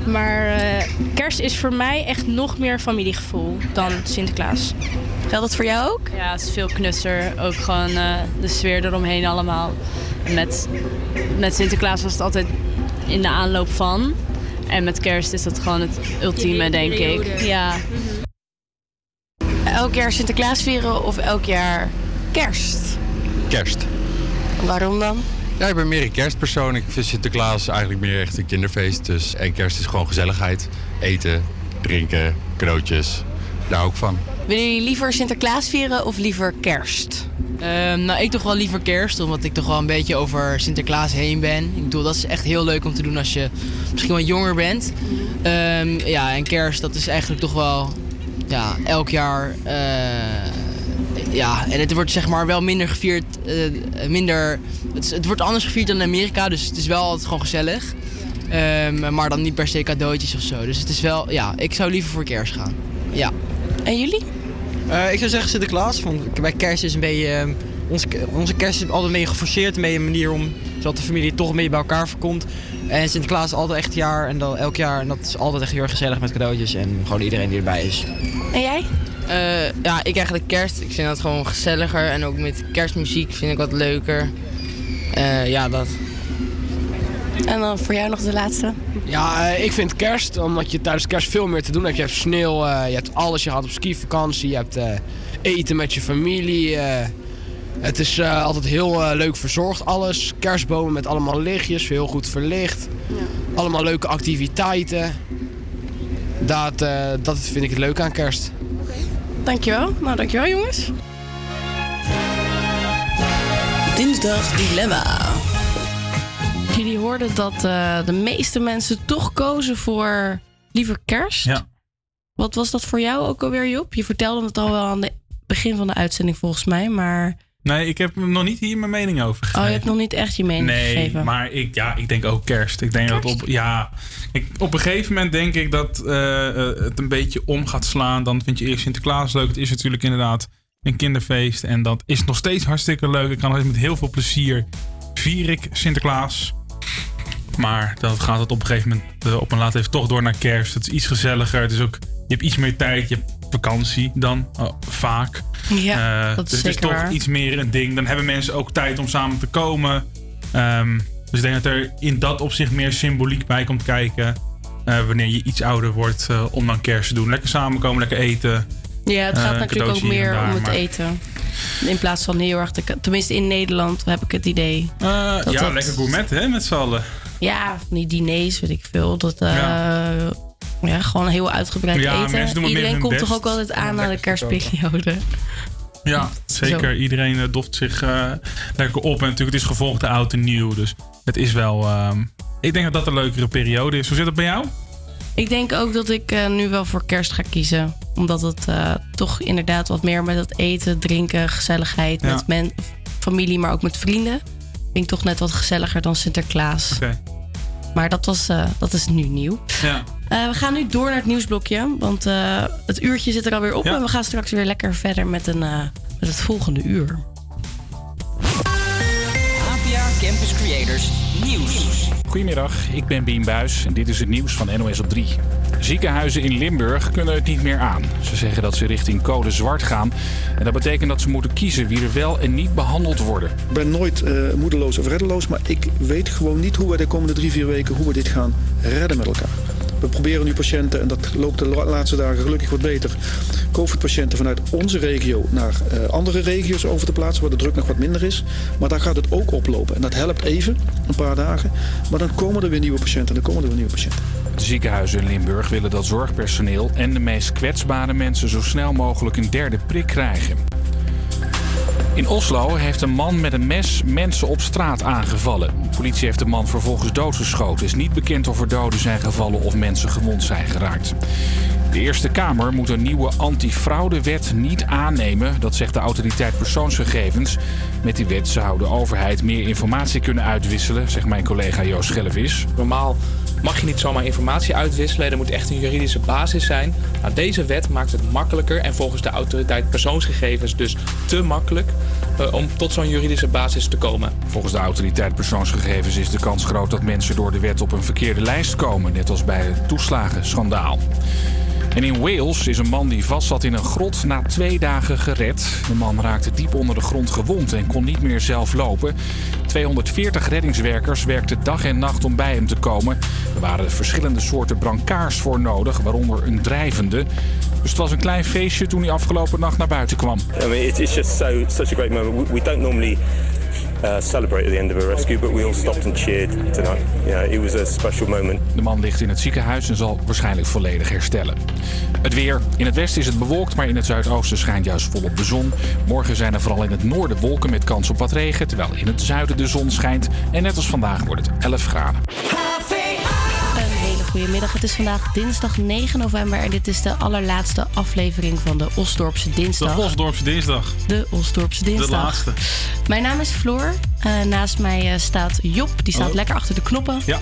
Maar eh, kerst is voor mij echt nog meer familiegevoel dan Sinterklaas. Geldt dat voor jou ook? Ja, het is veel knusser. Ook gewoon eh, de sfeer eromheen allemaal. En Met, met Sinterklaas was het altijd in de aanloop van. En met kerst is dat gewoon het ultieme, denk ik. Ja. Elk jaar Sinterklaas vieren of elk jaar kerst? Kerst. Waarom dan? Ja, ik ben meer een kerstpersoon. Ik vind Sinterklaas eigenlijk meer echt een kinderfeest. Dus, en kerst is gewoon gezelligheid. Eten, drinken, cadeautjes. Daar ik van. Willen jullie liever Sinterklaas vieren of liever kerst? Ehm, nou, ik toch wel liever kerst, omdat ik toch wel een beetje over Sinterklaas heen ben. Ik bedoel, dat is echt heel leuk om te doen als je misschien wat jonger bent. Ehm, ja, en kerst, dat is eigenlijk toch wel ja, elk jaar. eh, ja, en het wordt zeg maar wel minder gevierd. eh, minder, het, wordt anders gevierd dan in Amerika, dus het is wel altijd gewoon gezellig. Ehm, maar dan niet per se cadeautjes of zo. Dus het is wel, ja, ik zou liever voor kerst gaan. Ja. En jullie? Eh, ik zou zeggen Sinterklaas, want bij kerst is een beetje... eh, onze, onze kerst is altijd een beetje geforceerd, een beetje een manier om... zodat de familie toch een beetje bij elkaar voorkomt. En Sinterklaas is altijd echt het jaar en dan elk jaar. En dat is altijd echt heel erg gezellig met cadeautjes en gewoon iedereen die erbij is. En jij? Eh, ja, ik eigenlijk kerst. Ik vind dat gewoon gezelliger. En ook met kerstmuziek vind ik wat leuker. Eh, ja, dat. En dan voor jou nog de laatste. Ja, eh, ik vind kerst, omdat je tijdens kerst veel meer te doen hebt. Je hebt sneeuw, eh, je hebt alles. Je gaat op skivakantie, je hebt eh, eten met je familie. eh. het is eh, altijd heel leuk verzorgd, alles. Kerstbomen met allemaal lichtjes, heel goed verlicht. Allemaal leuke activiteiten. Dat, eh, dat vind ik het leuke aan kerst. Dankjewel. Nou, dankjewel jongens. Dinsdag Dilemma. Jullie hoorden dat eh, de meeste mensen toch kozen voor liever kerst. Ja. Wat was dat voor jou ook alweer, Job? Je vertelde het al wel aan het begin van de uitzending volgens mij, maar... Nee, ik heb nog niet hier mijn mening over gegeven. Oh, je hebt nog niet echt je mening nee, gegeven. maar ik, ja, ik denk ook kerst. Ik denk dat op, ja, ik, op een gegeven moment denk ik dat eh, eh, het een beetje om gaat slaan. Dan vind je eerst Sinterklaas leuk. Het is natuurlijk inderdaad een kinderfeest. En dat is nog steeds hartstikke leuk. Ik kan het met heel veel plezier vier ik Sinterklaas. Maar dan gaat het op een gegeven moment eh, op een laat even toch door naar kerst. Het is iets gezelliger. Het is ook, je hebt iets meer tijd. Je hebt vakantie dan oh, vaak. Ja, Eh, dat is dus het is toch waar. iets meer een ding. Dan hebben mensen ook tijd om samen te komen. Ehm, dus ik denk dat er in dat opzicht meer symboliek bij komt kijken. eh, wanneer je iets ouder wordt, eh, om dan kerst te doen. Lekker samenkomen, lekker eten. Ja, het gaat natuurlijk ook meer daar, om het maar- eten. In plaats van heel erg... De, tenminste, in Nederland heb ik het idee. Ja, dat- lekker gourmet hè, met z'n allen. Ja, van die diners, weet ik veel. Dat, ja. gewoon heel uitgebreid Ja, eten. Iedereen komt best toch ook altijd aan naar de kerstperiode. Ja, zeker. Iedereen eh, doft zich eh, lekker op. En natuurlijk, het is gevolgd de oud en nieuw. Dus het is wel... ehm, ik denk dat dat een leukere periode is. Hoe zit het bij jou? Ik denk ook dat ik eh, nu wel voor kerst ga kiezen. Omdat het toch inderdaad wat meer met het eten, drinken, gezelligheid. Ja. Met men, familie, maar ook met vrienden. Vind ik toch net wat gezelliger dan Sinterklaas. Oké. Maar dat, was, eh, dat is nu nieuw. Ja. Eh, we gaan nu door naar het nieuwsblokje. Want eh, het uurtje zit er alweer op. Ja. En we gaan straks weer lekker verder met, een, eh, met het volgende uur. APA Campus Creators Nieuws. Goedemiddag, ik ben Bien Buis en dit is het nieuws van NOS op 3. Ziekenhuizen in Limburg kunnen het niet meer aan. Ze zeggen dat ze richting code zwart gaan. En dat betekent dat ze moeten kiezen wie er wel en niet behandeld worden. Ik ben nooit eh, moedeloos of reddeloos, maar ik weet gewoon niet hoe we de komende drie, vier weken hoe we dit gaan redden met elkaar. We proberen nu patiënten, en dat loopt de la- laatste dagen gelukkig wat beter, COVID-patiënten vanuit onze regio naar eh, andere regio's over te plaatsen, waar de druk nog wat minder is. Maar daar gaat het ook oplopen. En dat helpt even, een paar dagen. Maar dan komen er weer nieuwe patiënten, dan komen er weer nieuwe patiënten. De ziekenhuizen in Limburg willen dat zorgpersoneel en de meest kwetsbare mensen zo snel mogelijk een derde prik krijgen. In Oslo heeft een man met een mes mensen op straat aangevallen. De politie heeft de man vervolgens doodgeschoten. Het is niet bekend of er doden zijn gevallen of mensen gewond zijn geraakt. De Eerste Kamer moet een nieuwe antifraudewet niet aannemen. Dat zegt de autoriteit persoonsgegevens. Met die wet zou de overheid meer informatie kunnen uitwisselen, zegt mijn collega Joost Schellevis. Normaal mag je niet zomaar informatie uitwisselen. Er moet echt een juridische basis zijn. Nou, deze wet maakt het makkelijker en volgens de autoriteit persoonsgegevens dus te makkelijk eh, om tot zo'n juridische basis te komen. Volgens de autoriteit persoonsgegevens is de kans groot dat mensen door de wet op een verkeerde lijst komen, net als bij het toeslagenschandaal. En in Wales is een man die vastzat in een grot na twee dagen gered. De man raakte diep onder de grond gewond en kon niet meer zelf lopen. 240 reddingswerkers werkten dag en nacht om bij hem te komen. Er waren verschillende soorten brancards voor nodig, waaronder een drijvende. Dus het was een klein feestje toen hij afgelopen nacht naar buiten kwam. I mean, it's, just so such a great moment. We don't normally uh, celebrate at the end of a rescue, but we all stopped and cheered tonight. Yeah, it was a special moment. De man ligt in het ziekenhuis en zal waarschijnlijk volledig herstellen. Het weer. In het westen is het bewolkt, maar in het zuidoosten schijnt juist volop de zon. Morgen zijn er vooral in het noorden wolken met kans op wat regen, terwijl in het zuiden de zon schijnt. En net als vandaag wordt het 11 graden. Een hele goede middag. Het is vandaag dinsdag 9 november en dit is de allerlaatste aflevering van de Osdorpse Dinsdag. De Osdorpse Dinsdag. De Osdorpse Dinsdag. De laatste. Mijn naam is Floor. Eh, naast mij eh, staat Job. Die staat Hallo. lekker achter de knoppen. Ja.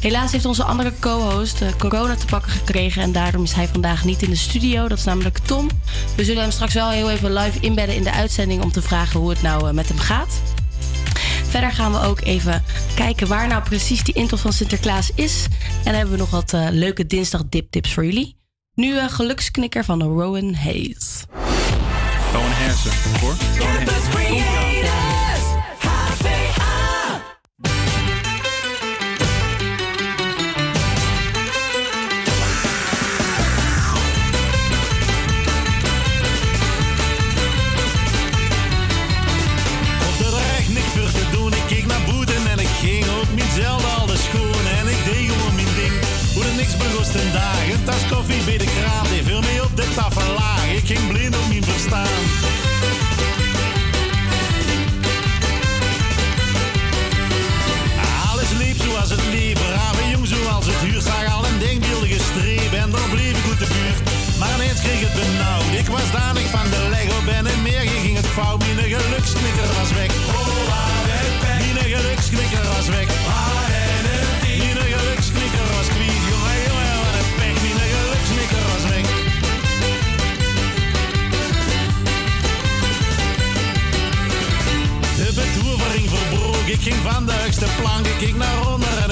Helaas heeft onze andere co-host eh, corona te pakken gekregen. En daarom is hij vandaag niet in de studio. Dat is namelijk Tom. We zullen hem straks wel heel even live inbedden in de uitzending. Om te vragen hoe het nou met hem gaat. Verder gaan we ook even kijken waar nou precies die intocht van Sinterklaas is. En dan hebben we nog wat eh, leuke dinsdag diptips voor jullie. Nu een geluksknikker van Rowan Hayes. Gewoon hersen, hoor. Gewoon hersen. Ging van de hoogste plank. Ik keek naar onder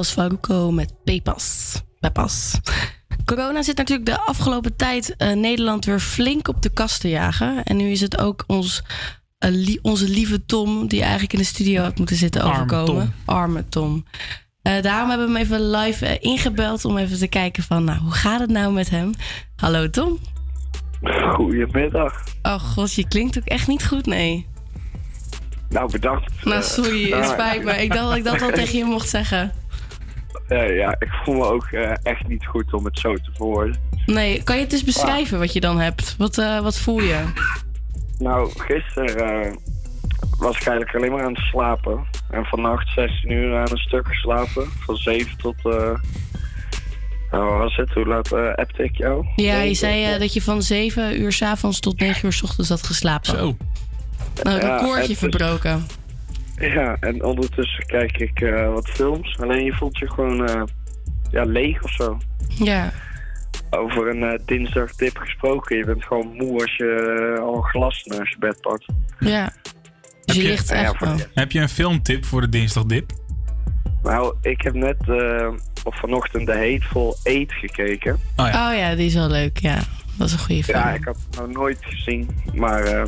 Was Faruko met Pepas. Pepas. Corona zit natuurlijk de afgelopen tijd eh, Nederland weer flink op de kast te jagen. En nu is het ook ons, eh, onze lieve Tom, die eigenlijk in de studio had moeten zitten, Arme overkomen. Tom. Arme Tom. Eh, daarom hebben we hem even live ingebeld om even te kijken van, nou, hoe gaat het nou met hem? Hallo Tom. Goedemiddag. Oh god, je klinkt ook echt niet goed, nee. Nou, bedankt. Nou, sorry, het spijt me. Ik dacht dat ik dat wel tegen je mocht zeggen. Eh, ja, ik voel me ook eh, echt niet goed om het zo te verwoorden. Nee, kan je het eens beschrijven wat je dan hebt? Wat, eh, wat voel je? Nou, gisteren eh, was ik eigenlijk alleen maar aan het slapen. En vannacht 16 uur aan een stuk geslapen. Van 7 tot... eh nou, wat was het? Hoe laat eh appte ik jou? Ja, je zei eh, dat je van 7 uur s avonds tot 9 uur s ochtends had geslapen. Zo. Nou, een Ja, recordje en verbroken. Ja, en ondertussen kijk ik eh, wat films. Alleen je voelt je gewoon eh, ja, leeg of zo. Ja. Over een eh, dinsdagdip gesproken. Je bent gewoon moe als je al een glas naast je bed pakt. Ja. Dus je ligt Ja, echt... oh. Heb je een filmtip voor de dinsdagdip? Nou, ik heb net eh, of vanochtend de Hateful Eight gekeken. Oh Oh ja, die is wel leuk, ja. Dat is een goede film. Ja, ik had het nog nooit gezien. Maar eh,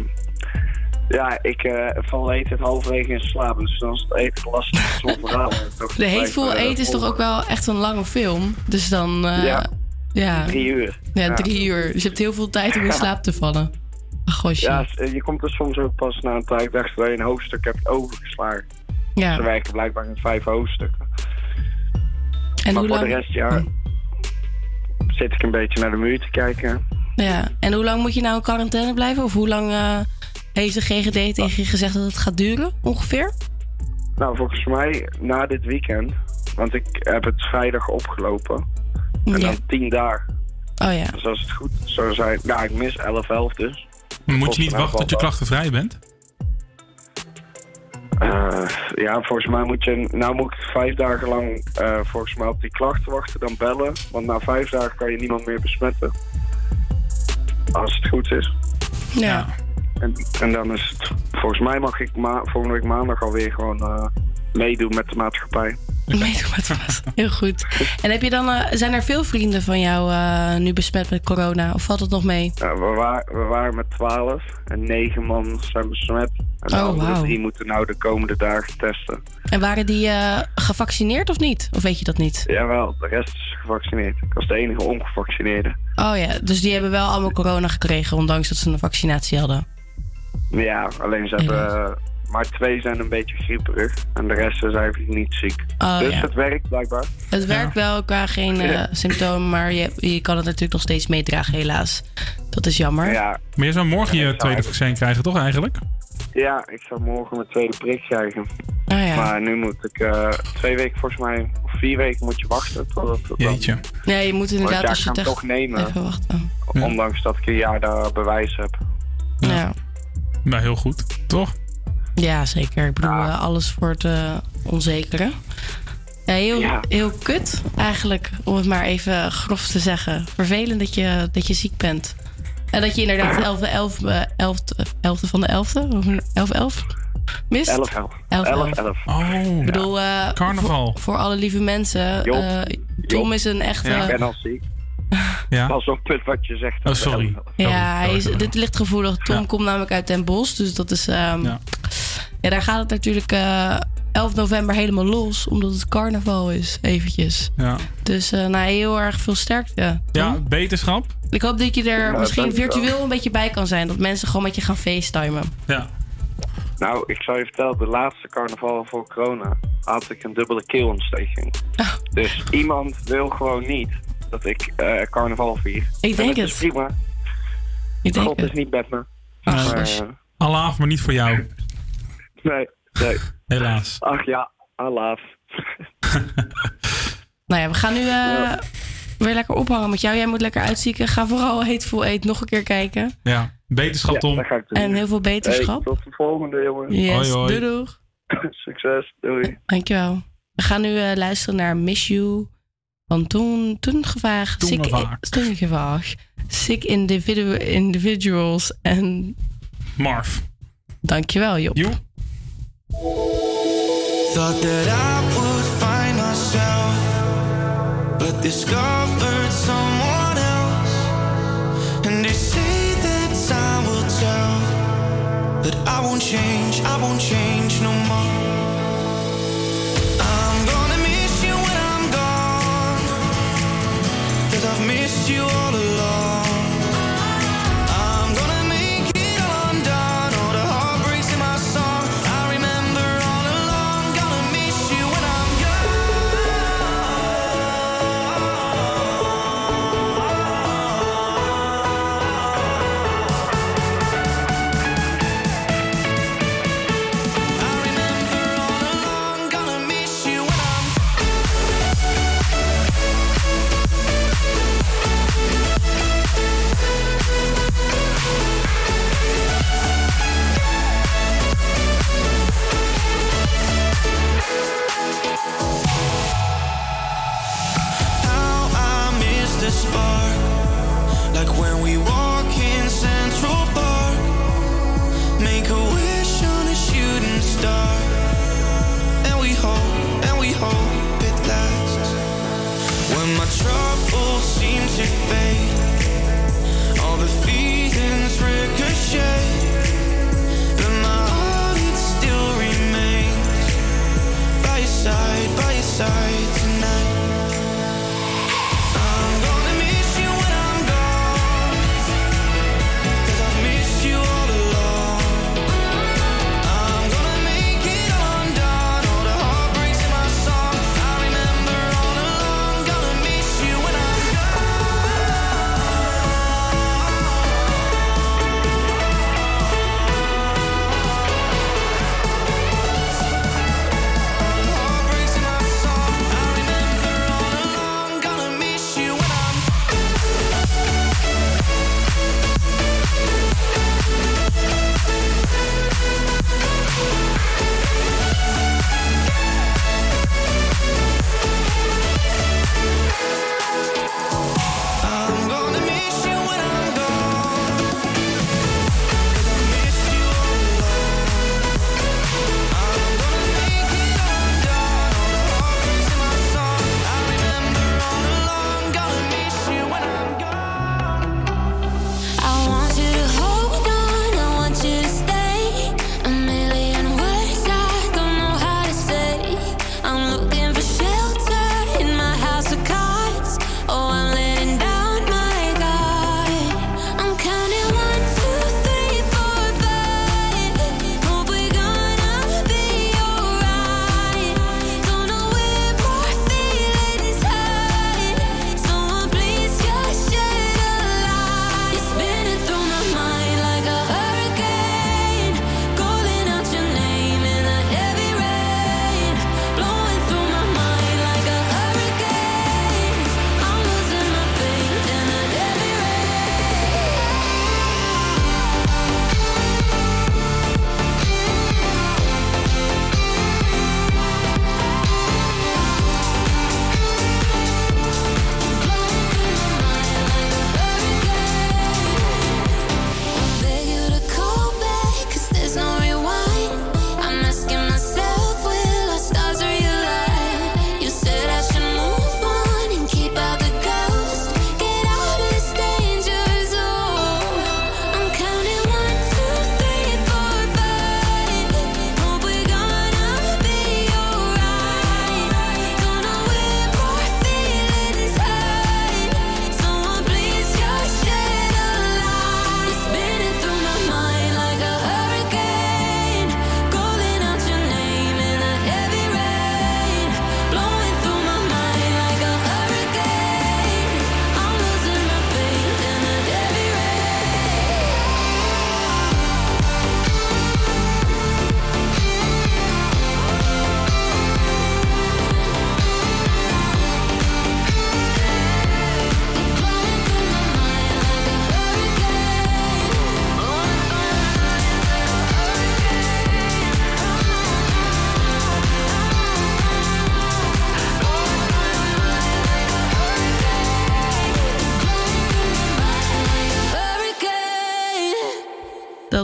ja, ik eh, val tijd halverwege in slaap. Dus dan is het even lastig De Hateful eh, Eight is toch ook wel echt een lange film? Dus dan... eh, Ja. ja. Drie uur. Ja, Ja. drie uur. Dus je hebt heel veel tijd om in slaap te vallen. Ach, gosje. Ja, s- je komt er soms ook pas na een tijd achter dat je een hoofdstuk hebt overgeslagen. Ja. Ze werken blijkbaar in vijf hoofdstukken. En maar hoe voor lang- de rest, ja, zit ik een beetje naar de muur te kijken. Ja. En hoe lang moet je nou in quarantaine blijven? Of hoe lang eh, heeft de GGD tegen je gezegd dat het gaat duren, ongeveer? Nou, volgens mij na dit weekend. Want ik heb het vrijdag opgelopen. En dan tien dagen. Oh ja. Dus als het goed zou zijn... Nou, ik mis 11-11 dus. Maar moet je niet wachten tot je klachtenvrij bent? Eh, ja, volgens mij moet je... Nou moet ik vijf dagen lang eh, volgens mij op die klachten wachten, dan bellen. Want na vijf dagen kan je niemand meer besmetten. Als het goed is. Ja. En, en dan is het... Volgens mij mag ik ma volgende week maandag alweer gewoon eh, meedoen met de maatschappij. Meedoen met wat. Heel goed. En heb je dan, eh, zijn er veel vrienden van jou eh, nu besmet met corona? Of valt het nog mee? We, wa- we waren met 12 en 9 man zijn besmet. En de Oh, andere drie moeten nou de komende dagen testen. En waren die gevaccineerd of niet? Of weet je dat niet? Jawel, de rest is gevaccineerd. Ik was de enige ongevaccineerde. Oh ja, dus die hebben wel allemaal corona gekregen, ondanks dat ze een vaccinatie hadden. Ja, alleen ze hebben... eh, maar twee zijn een beetje grieperig. En de rest is eigenlijk niet ziek. Oh, dus ja. het werkt blijkbaar. Het werkt wel qua geen eh, symptomen, maar je, je kan het natuurlijk nog steeds meedragen, helaas. Dat is jammer. Ja, Maar je zou morgen je tweede vaccin krijgen, toch eigenlijk? ja, ik zou morgen mijn tweede prik krijgen. Ah, ja. Maar nu moet ik eh, twee weken volgens mij... Of vier weken moet je wachten totdat het dan- Jeetje. Nee, je moet inderdaad Want ja, als ik je ga het toch nemen. Even wachten. Ondanks dat ik een jaar daar bewijs heb. Ja. Nou, heel goed. Toch? Ja, zeker. Ik bedoel, eh, alles voor het eh, onzekere. Ja, heel, Ja. heel kut eigenlijk, om het maar even grof te zeggen. Vervelend dat je, dat je ziek bent. En dat je inderdaad 11 11 eh, 11 11 van de 11e, 11 11 mist. 11 11. 11, 11 11. Oh, Ik bedoel, eh, Carnaval. Voor, voor alle lieve mensen. Job. eh, Tom is een echte. Ik ben al ziek. Ja. Pas op met wat je zegt. Oh, sorry. Ja, hij is, dit ligt gevoelig. Tom komt namelijk uit Den Bosch, dus dat is. ehm, ja. daar gaat het natuurlijk eh 11 november helemaal los, omdat het carnaval is, eventjes. Ja. Dus eh, nou, heel erg veel sterkte. Ja, beterschap. Ik hoop dat je er Ja, misschien virtueel een beetje bij kan zijn. Dat mensen gewoon met je gaan facetimen. Ja. Nou, ik zou je vertellen, de laatste carnaval voor corona had ik een dubbele keelontsteking. Oh. Dus iemand wil gewoon niet dat ik eh, carnaval vier. Ik En denk is het. prima. Ik denk God het. is niet met me. Ah, Maar, eh, Allah, maar niet voor jou. nee, nee. Helaas. Ach ja, Allah. Nou ja, we gaan nu eh, weer lekker ophangen met jou. Jij moet lekker uitzieken. Ga vooral Hateful Eight nog een keer kijken. Ja, beterschap, Tom. En heel veel beterschap. Hey, tot de volgende, jongen. Yes, doei doeg. Succes, doei. Dankjewel. We gaan nu eh, luisteren naar Miss You van Toen, toen Gevaag. Toen Sick, Gevaag. Toen Gevaag. Sick individu Individuals en... Marv. Dankjewel, Job. Joep. Thought that I would find myself, but discovered someone else. And they say that time will tell, but I won't change, I won't change to fade, all the feelings ricochet, but my heart it still remains. By your side, by your side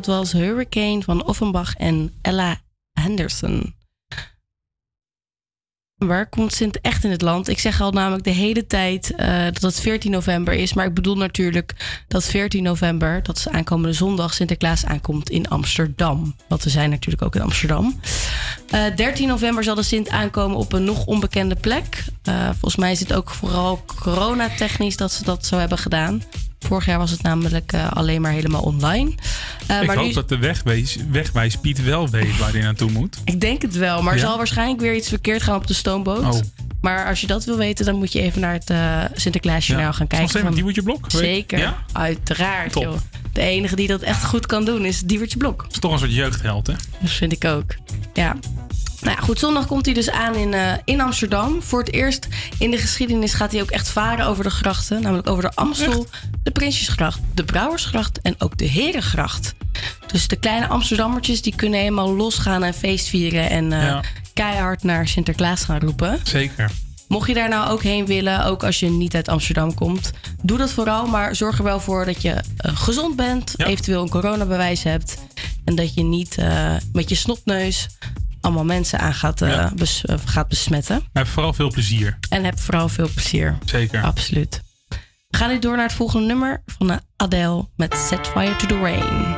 was Hurricane van Offenbach en Ella Henderson. Waar komt Sint echt in het land? Ik zeg al namelijk de hele tijd eh, dat het 14 november is. Maar ik bedoel natuurlijk dat 14 november, dat is aankomende zondag, Sinterklaas aankomt in Amsterdam. Want we zijn natuurlijk ook in Amsterdam. Eh 13 november zal de Sint aankomen op een nog onbekende plek. Eh, volgens mij is het ook vooral coronatechnisch dat ze dat zo hebben gedaan. Vorig jaar was het namelijk eh, alleen maar helemaal online. Eh, ik maar hoop nu, dat de wegwijs, wegwijs Piet wel weet waar hij naartoe moet. ik denk het wel, maar er Ja? zal waarschijnlijk weer iets verkeerd gaan op de stoomboot. Oh. Maar als je dat wil weten, dan moet je even naar het eh Sinterklaasjournaal Ja. gaan kijken. van- Diewertje Blok? Zeker, Ja? uiteraard. Top. Joh. De enige die dat echt goed kan doen is Diewertje Blok. Dat is toch een soort jeugdheld, hè? Dat vind ik ook. Ja. Nou ja, goed, zondag komt hij dus aan in, eh, in Amsterdam. Voor het eerst in de geschiedenis gaat hij ook echt varen over de grachten. Namelijk over de Amstel, de Prinsjesgracht, de Brouwersgracht en ook de Herengracht. Dus de kleine Amsterdammertjes die kunnen helemaal losgaan en feestvieren. En eh, Ja. keihard naar Sinterklaas gaan roepen. Zeker. Mocht je daar nou ook heen willen, ook als je niet uit Amsterdam komt, doe dat vooral. Maar zorg er wel voor dat je eh, gezond bent, eventueel een coronabewijs hebt. En dat je niet met je snotneus allemaal mensen aan gaat, eh, Ja. bes- eh, gaat besmetten. Heb vooral veel plezier. En heb vooral veel plezier. Zeker. Absoluut. We gaan nu door naar het volgende nummer van eh, Adele met Set Fire to the Rain.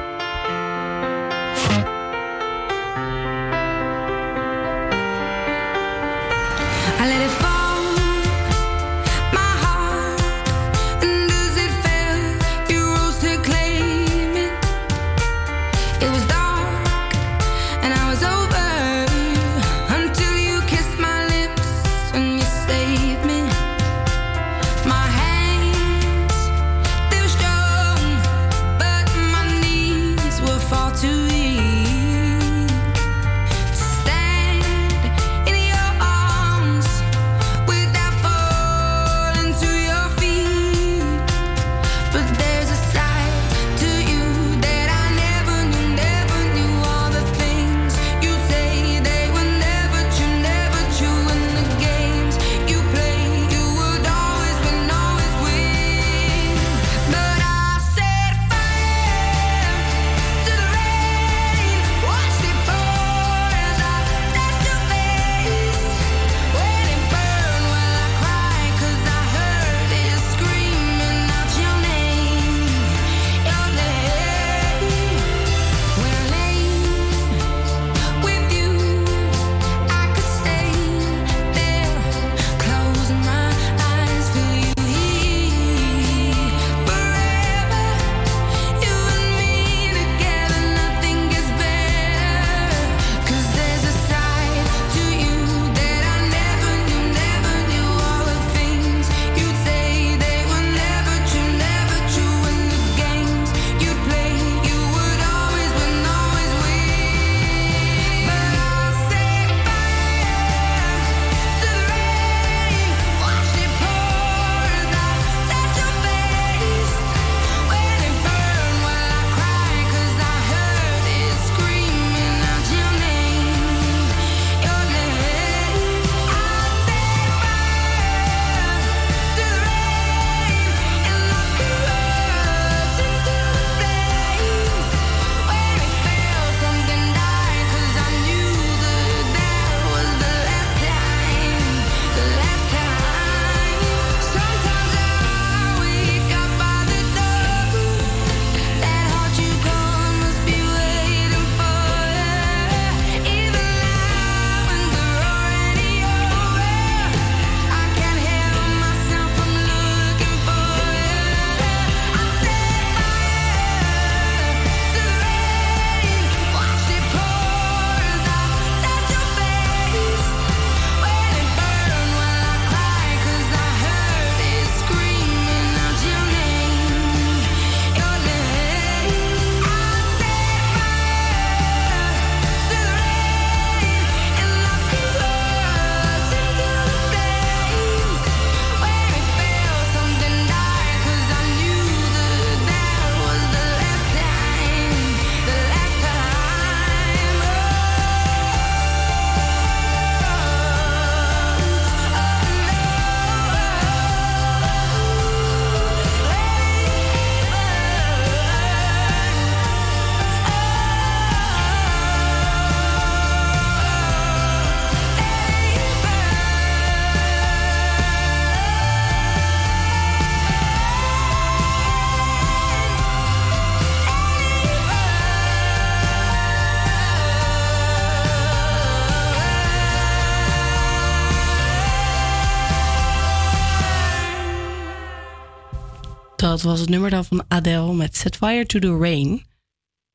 Dat was het nummer dan van Adele met Set Fire to the Rain.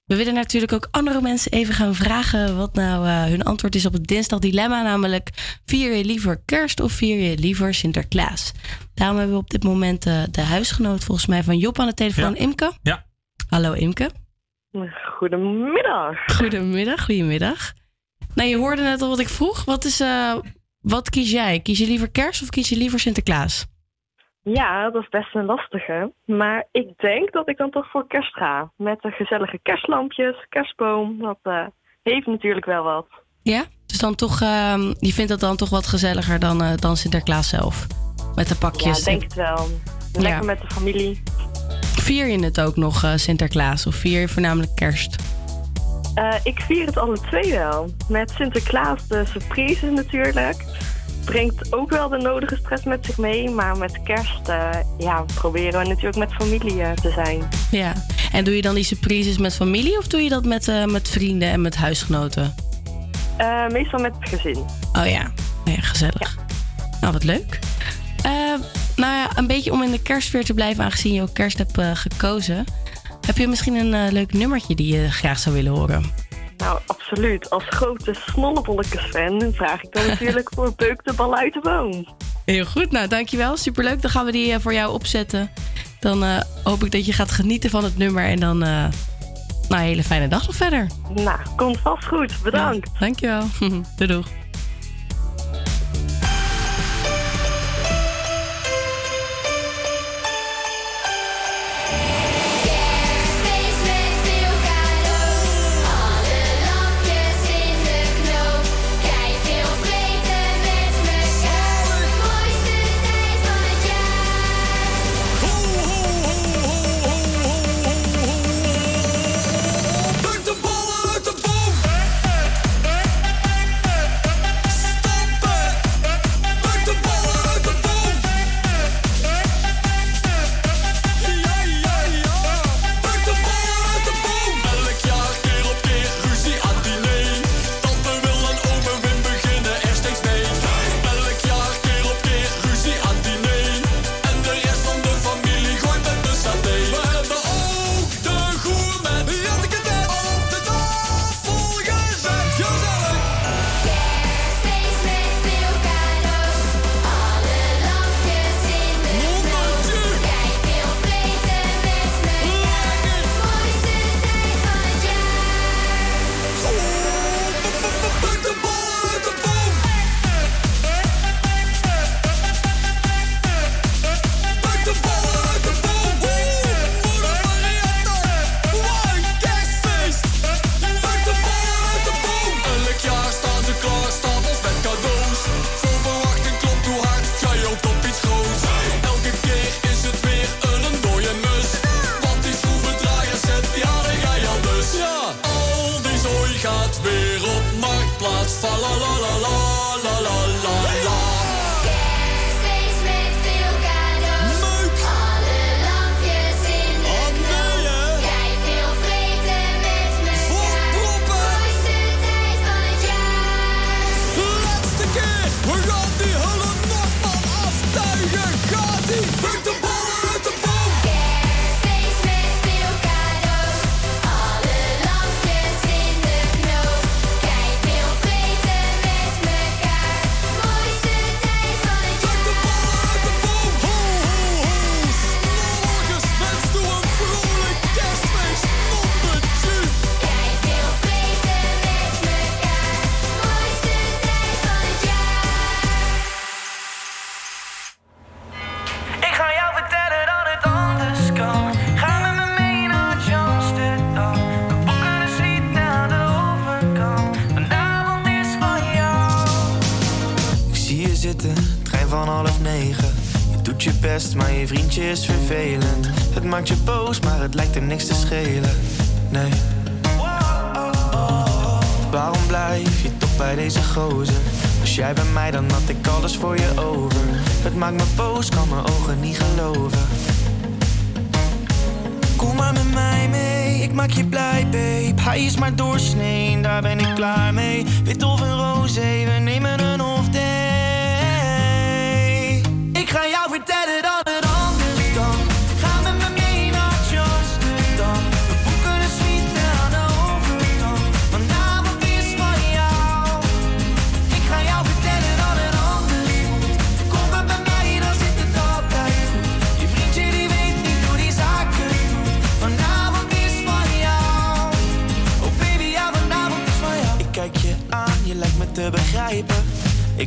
We willen natuurlijk ook andere mensen even gaan vragen wat nou eh, hun antwoord is op het dinsdag dilemma. Namelijk, vier je liever kerst of vier je liever Sinterklaas? Daarom hebben we op dit moment eh, de huisgenoot volgens mij van Job aan de telefoon, Imke. Ja. Hallo Imke. Goedemiddag. Goedemiddag, goedemiddag. Nou, je hoorde net al wat ik vroeg. Wat, is, eh, wat kies jij? Kies je liever kerst of kies je liever Sinterklaas? Ja, dat is best een lastige. Maar ik denk dat ik dan toch voor kerst ga. Met de gezellige kerstlampjes, kerstboom. Dat eh, heeft natuurlijk wel wat. Ja? Dus dan toch, ehm, je vindt dat dan toch wat gezelliger dan, eh, dan Sinterklaas zelf? Met de pakjes. Ja, ik denk het wel. Lekker Ja. met de familie. Vier je het ook nog, eh, Sinterklaas? Of vier je voornamelijk kerst? Ik vier het alle twee wel. Met Sinterklaas de surprise natuurlijk. Brengt ook wel de nodige stress met zich mee. Maar met kerst eh, ja, proberen we natuurlijk met familie eh, te zijn. Ja. En doe je dan die surprises met familie of doe je dat met, eh, met vrienden en met huisgenoten? Meestal met het gezin. Oh ja, ja gezellig. Nou, wat leuk. Nou ja, een beetje om in de kerstsfeer te blijven, aangezien je ook kerst hebt gekozen. Heb je misschien een leuk nummertje die je graag zou willen horen? Nou, absoluut. Als grote snollebolletjes-fan vraag ik dan natuurlijk voor Beuk de bal uit de boom. Heel goed, nou dankjewel. Superleuk. Dan gaan we die eh, voor jou opzetten. Dan eh, hoop ik dat je gaat genieten van het nummer. En dan, eh, nou, een hele fijne dag nog verder. Nou, komt vast goed. Bedankt. dankjewel. doei doeg. Geloven. Kom maar met mij mee, ik maak je blij, babe. Hij is maar doorsnee, daar ben ik klaar mee. Wit of een roze, we nemen een off day. Ik ga jou vertellen dat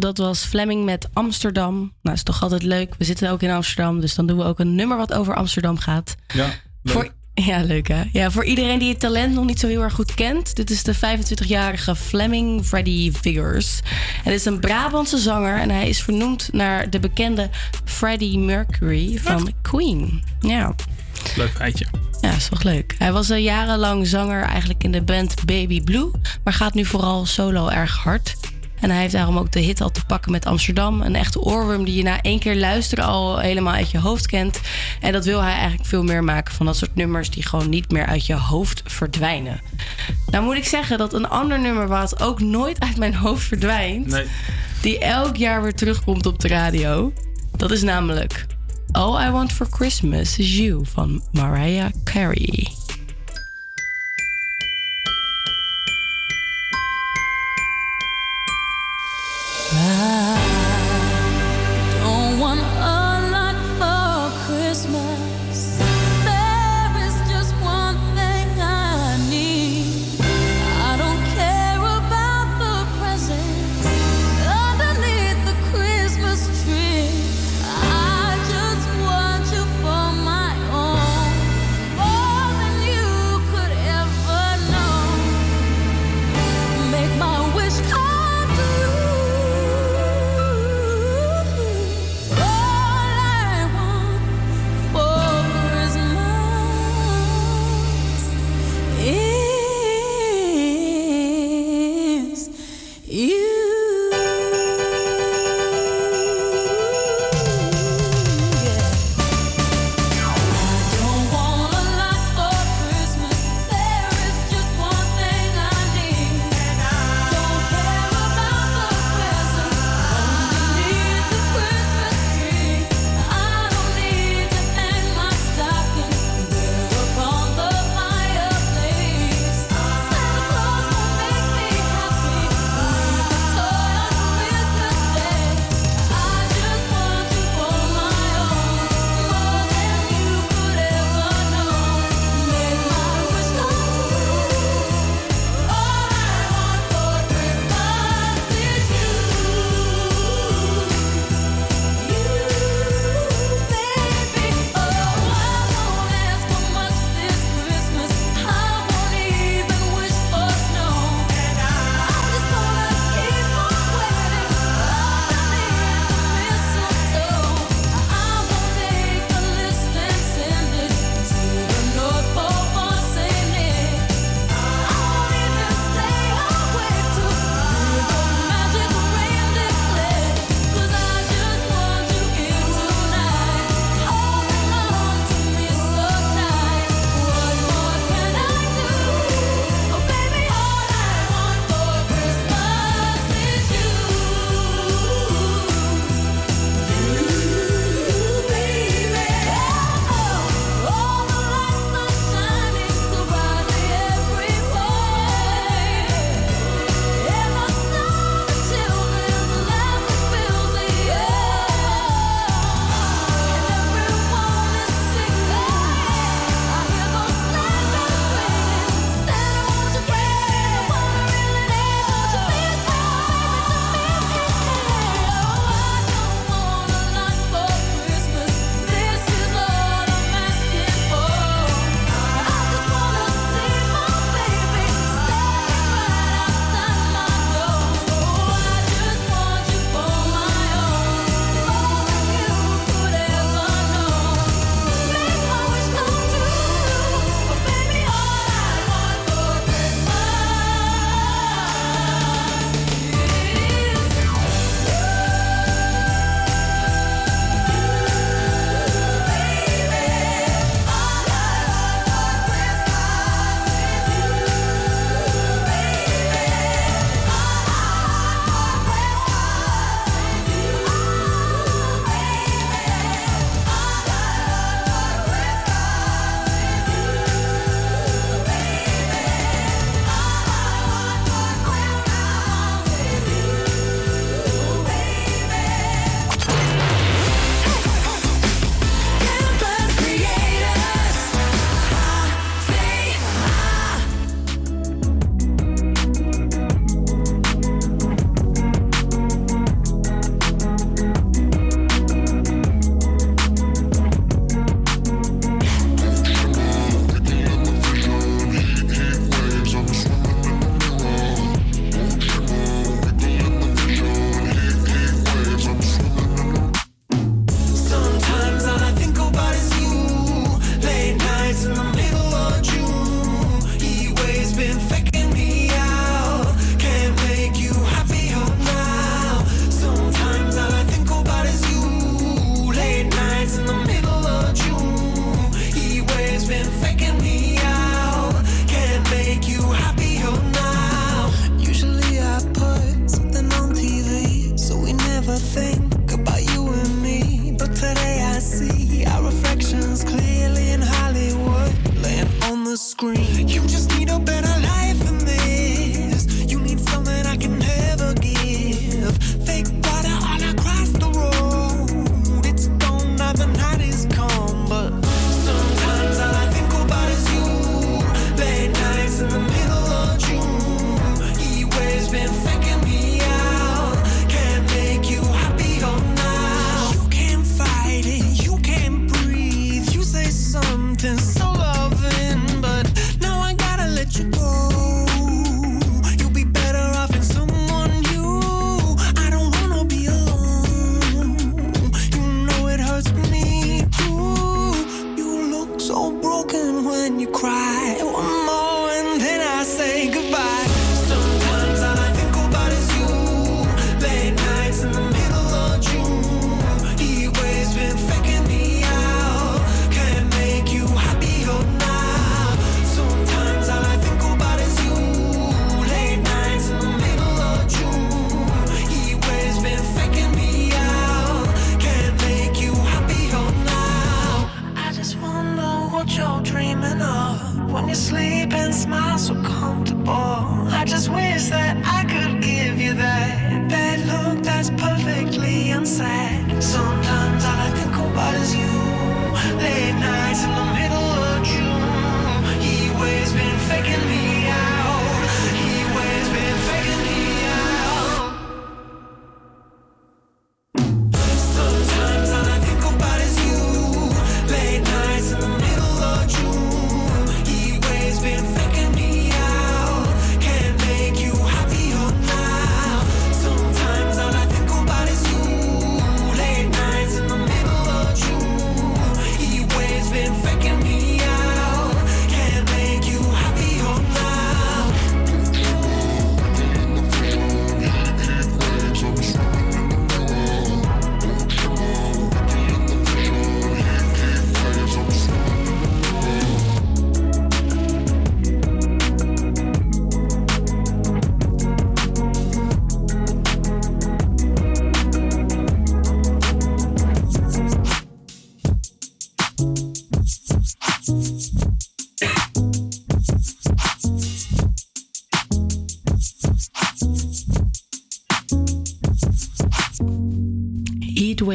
Dat was Fleming met Amsterdam. Nou, is toch altijd leuk. We zitten ook in Amsterdam, dus dan doen we ook een nummer wat over Amsterdam gaat. Ja, leuk. Voor, ja, leuk hè? Ja, voor iedereen die het talent nog niet zo heel erg goed kent. Dit is de 25-jarige Fleming Freddy Figures. Het is een Brabantse zanger en hij is vernoemd naar de bekende Freddie Mercury van Queen. Ja. Leuk feitje. Ja, is toch leuk. Hij was al jarenlang zanger eigenlijk in de band Baby Blue, maar gaat nu vooral solo erg hard. En hij heeft daarom ook de hit al te pakken met Amsterdam. Een echte oorworm die je na één keer luisteren al helemaal uit je hoofd kent. En dat wil hij eigenlijk veel meer maken van dat soort nummers die gewoon niet meer uit je hoofd verdwijnen. Nou moet ik zeggen dat een ander nummer wat ook nooit uit mijn hoofd verdwijnt, Nee. die elk jaar weer terugkomt op de radio, dat is namelijk All I Want for Christmas is You van Mariah Carey. Don't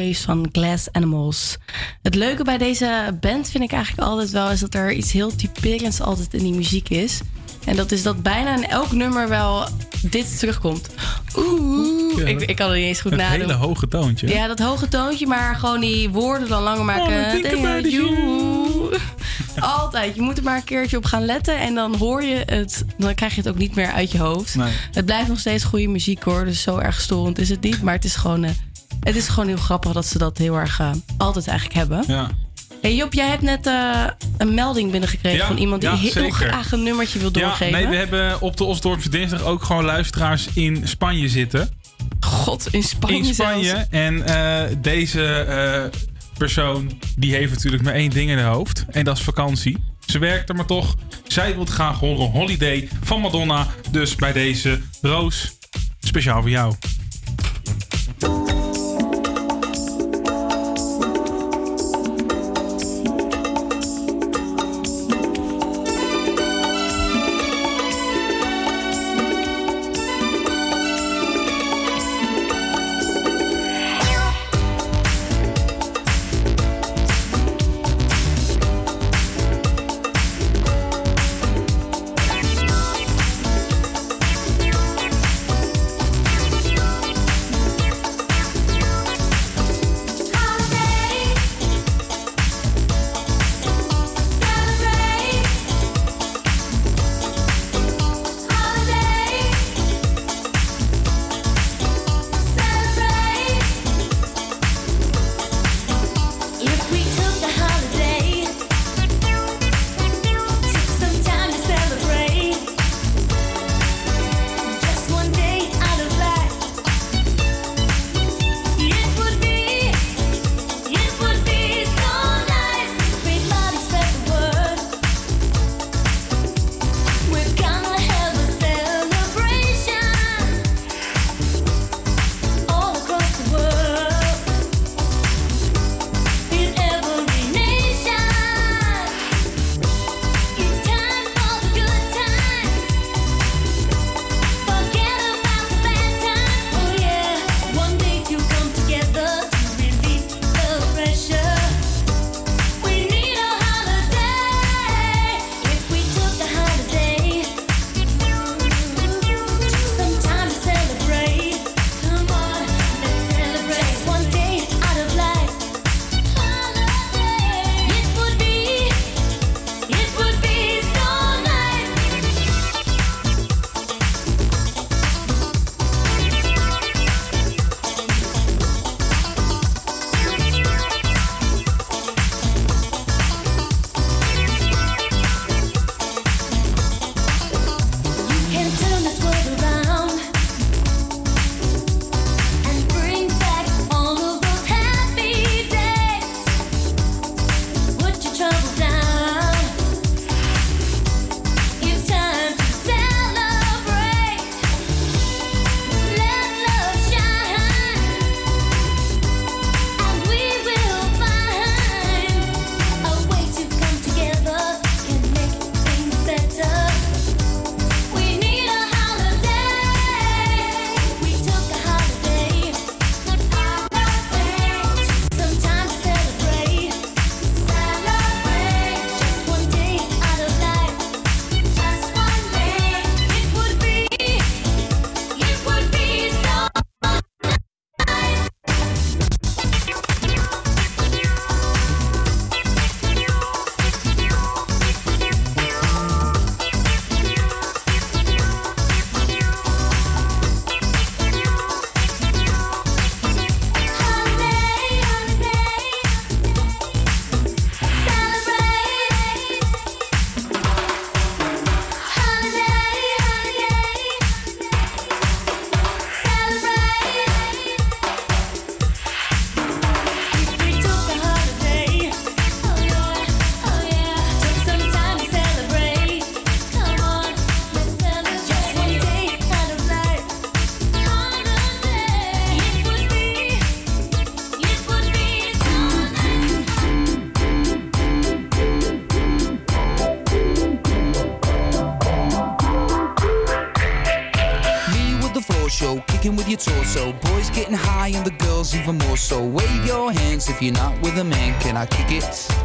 Van Glass Animals. Het leuke bij deze band vind ik eigenlijk altijd wel... is dat er iets heel typerends altijd in die muziek is. En dat is dat bijna in elk nummer wel dit terugkomt. Oeh, Ja, ik, ik kan het niet eens goed nadoen. hele hoge toontje. Ja, dat hoge toontje, maar gewoon die woorden dan langer maken. Oh, you. Altijd. Je moet er maar een keertje op gaan letten. En dan hoor je het. Dan krijg je het ook niet meer uit je hoofd. Nee. Het blijft nog steeds goede muziek hoor. Dus zo erg storend is het niet. Maar het is gewoon, eh, het is gewoon heel grappig dat ze dat heel erg eh, altijd eigenlijk hebben. Ja. Hey Job, jij hebt net eh, een melding binnengekregen Ja, van iemand die ja, heel zeker. graag een nummertje wil Ja, doorgeven. nee, we hebben op de Osdorpse dinsdag ook gewoon luisteraars in Spanje zitten. God, in Spanje In Spanje. zelfs. En eh, deze persoon, die heeft natuurlijk maar één ding in haar hoofd. En dat is vakantie. Ze werkt er maar toch. Zij wil graag horen Holiday van Madonna. Dus bij deze Roos, speciaal voor jou. If you're not with a man, can I kick it?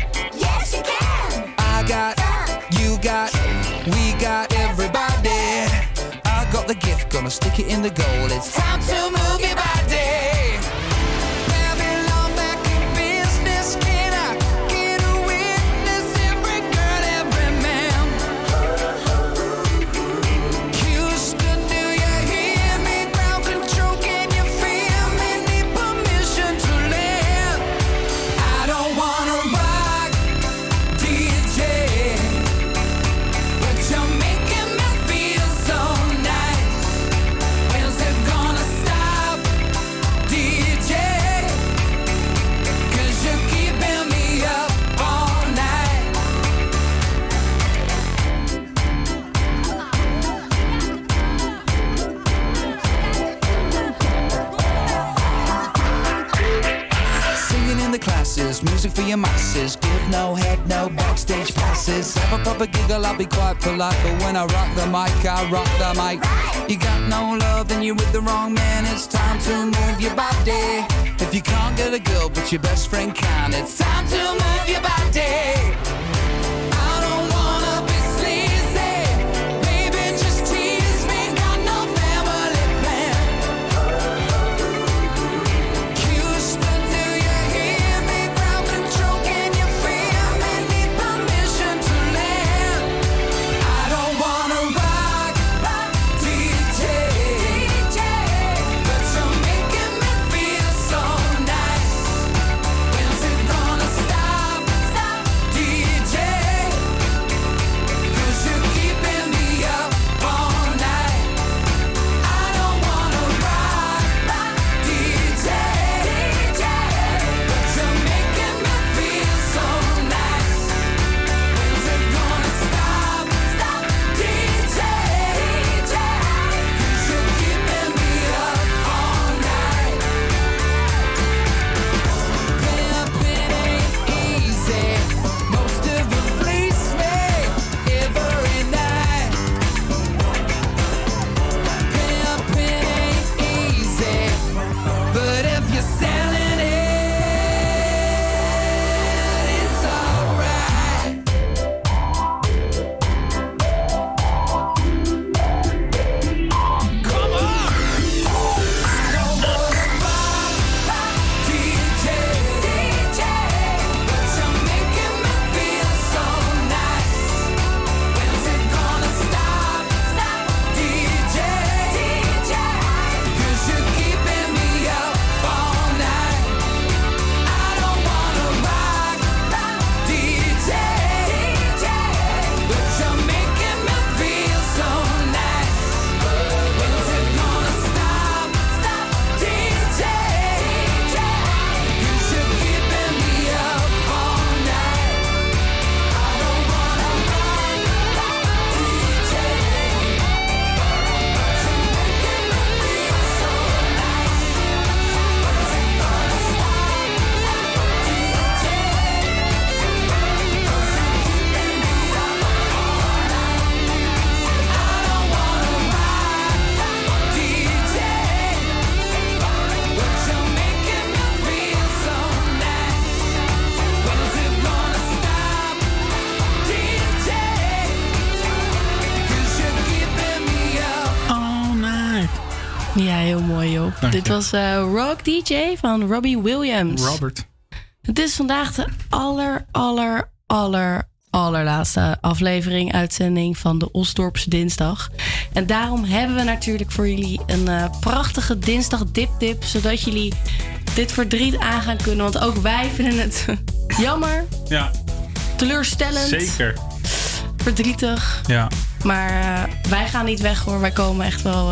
lot, but when I rock the mic, I rock the mic. You got no love, then you're with the wrong man. It's time to move your body. If you can't get a girl, but your best friend can, it's time to move your body. Eh, Rock DJ van Robbie Williams. Robert. Het is vandaag de aller, aller, aller, allerlaatste aflevering, uitzending van de Osdorpse Dinsdag. En daarom hebben we natuurlijk voor jullie een eh, prachtige dinsdag dip-dip, zodat jullie dit verdriet aan gaan kunnen. Want ook wij vinden het jammer, ja. teleurstellend. Zeker. Verdrietig. Ja. Maar eh, wij gaan niet weg hoor, wij komen echt wel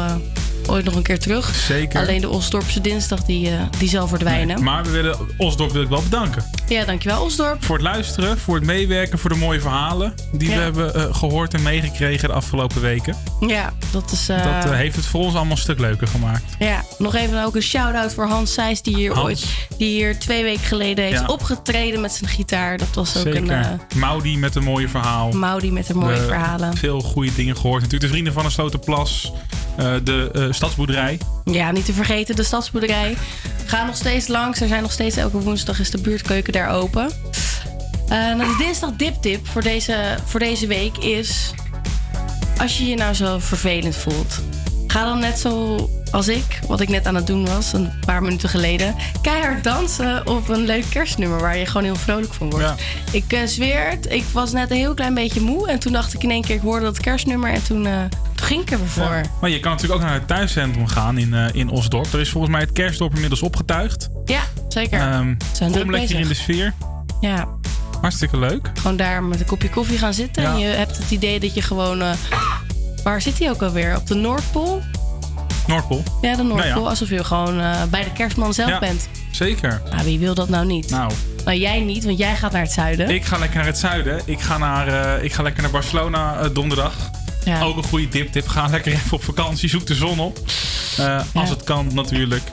ooit nog een keer terug. Zeker. Alleen de Osdorpse dinsdag die, eh, die zal verdwijnen. Maar we willen Osdorp wil ik wel bedanken. Ja, dankjewel Osdorp. Voor het luisteren, voor het meewerken, voor de mooie verhalen die we hebben eh, gehoord en meegekregen de afgelopen weken. Ja, dat is... Eh, dat heeft het voor ons allemaal een stuk leuker gemaakt. Ja, nog even ook een shout-out voor Hans Seijs die hier ooit, die hier twee weken geleden heeft opgetreden met zijn gitaar. Dat was ook Zeker. een... Maudi met een mooie verhaal. Maudi met een mooie verhalen. Veel goede dingen gehoord. Natuurlijk de vrienden van de Slotenplas. Uh, de uh, stadsboerderij. Ja, niet te vergeten, de stadsboerderij. Ga nog steeds langs. Er zijn nog steeds elke woensdag is de buurtkeuken daar open. Nou, de dinsdag diptip voor deze, voor deze week is... Als je je nou zo vervelend voelt... Ga dan net zo als ik, wat ik net aan het doen was, een paar minuten geleden... keihard dansen op een leuk kerstnummer waar je gewoon heel vrolijk van wordt. Ik eh, zweer het, ik was net een heel klein beetje moe... en toen dacht ik in één keer, ik hoorde dat kerstnummer... en toen, eh, toen ging ik er weer voor. Maar je kan natuurlijk ook naar het thuiscentrum gaan in, eh, in Osdorp. Er is volgens mij het kerstdorp inmiddels opgetuigd. Ja, zeker. Ehm, Zijn kom lekker bezig. in de sfeer. Ja, Hartstikke leuk. gewoon daar met een kopje koffie gaan zitten. Ja. En je hebt het idee dat je gewoon... waar zit hij ook alweer? Op de Noordpool? Noordpool. Ja, de Noordpool. Nou ja. Alsof je gewoon eh, bij de kerstman zelf Ja. bent. Zeker. Nou, wie wil dat nou niet? Nou, Nou, jij niet, want jij gaat naar het zuiden. ik ga lekker naar het zuiden. Ik ga, naar, eh, ik ga lekker naar Barcelona eh, donderdag. Ja. Ook een goede diptip. Ga lekker even op vakantie. Zoek de zon op. Als het kan natuurlijk.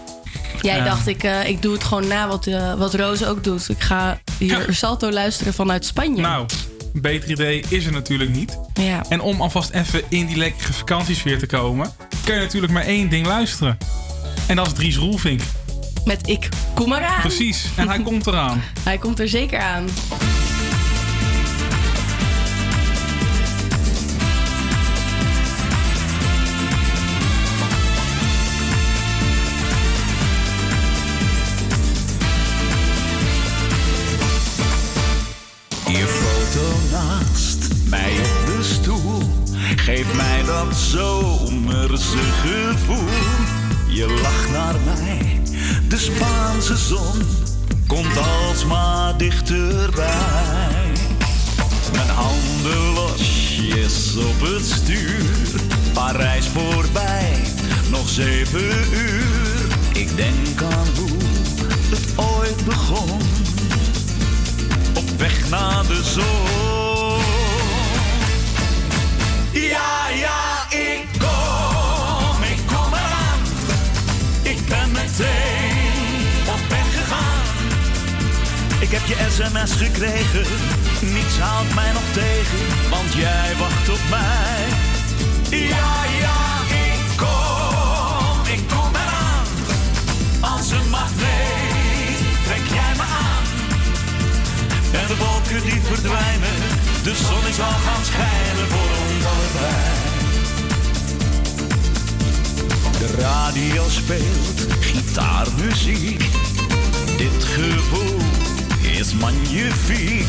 Jij dacht, ik, ik doe het gewoon na wat, wat Roos ook doet. Ik ga hier Salto luisteren vanuit Spanje. Nou, beter idee is er natuurlijk niet. Ja. En om alvast even in die lekkere vakantiesfeer te komen... kun je natuurlijk maar één ding luisteren. En dat is Dries Roelvink. Met ik kom eraan. Precies. En hij komt eraan. Hij komt er zeker aan. Dat zomerse gevoel. Je lacht naar mij, de Spaanse zon komt alsmaar dichterbij. Mijn handen losjes op het stuur, Parijs voorbij, nog zeven uur. Ik denk aan hoe het ooit begon op weg naar de zon. Ja, ja, Ik heb je sms gekregen, niets houdt mij nog tegen, want jij wacht op mij. Ja, ja, ik kom, ik kom eraan. Als een magneet trek jij me aan. En de wolken die verdwijnen, de zon is al gaan schijnen voor ons allebei. De radio speelt gitaarmuziek. Dit gevoel is magnifiek.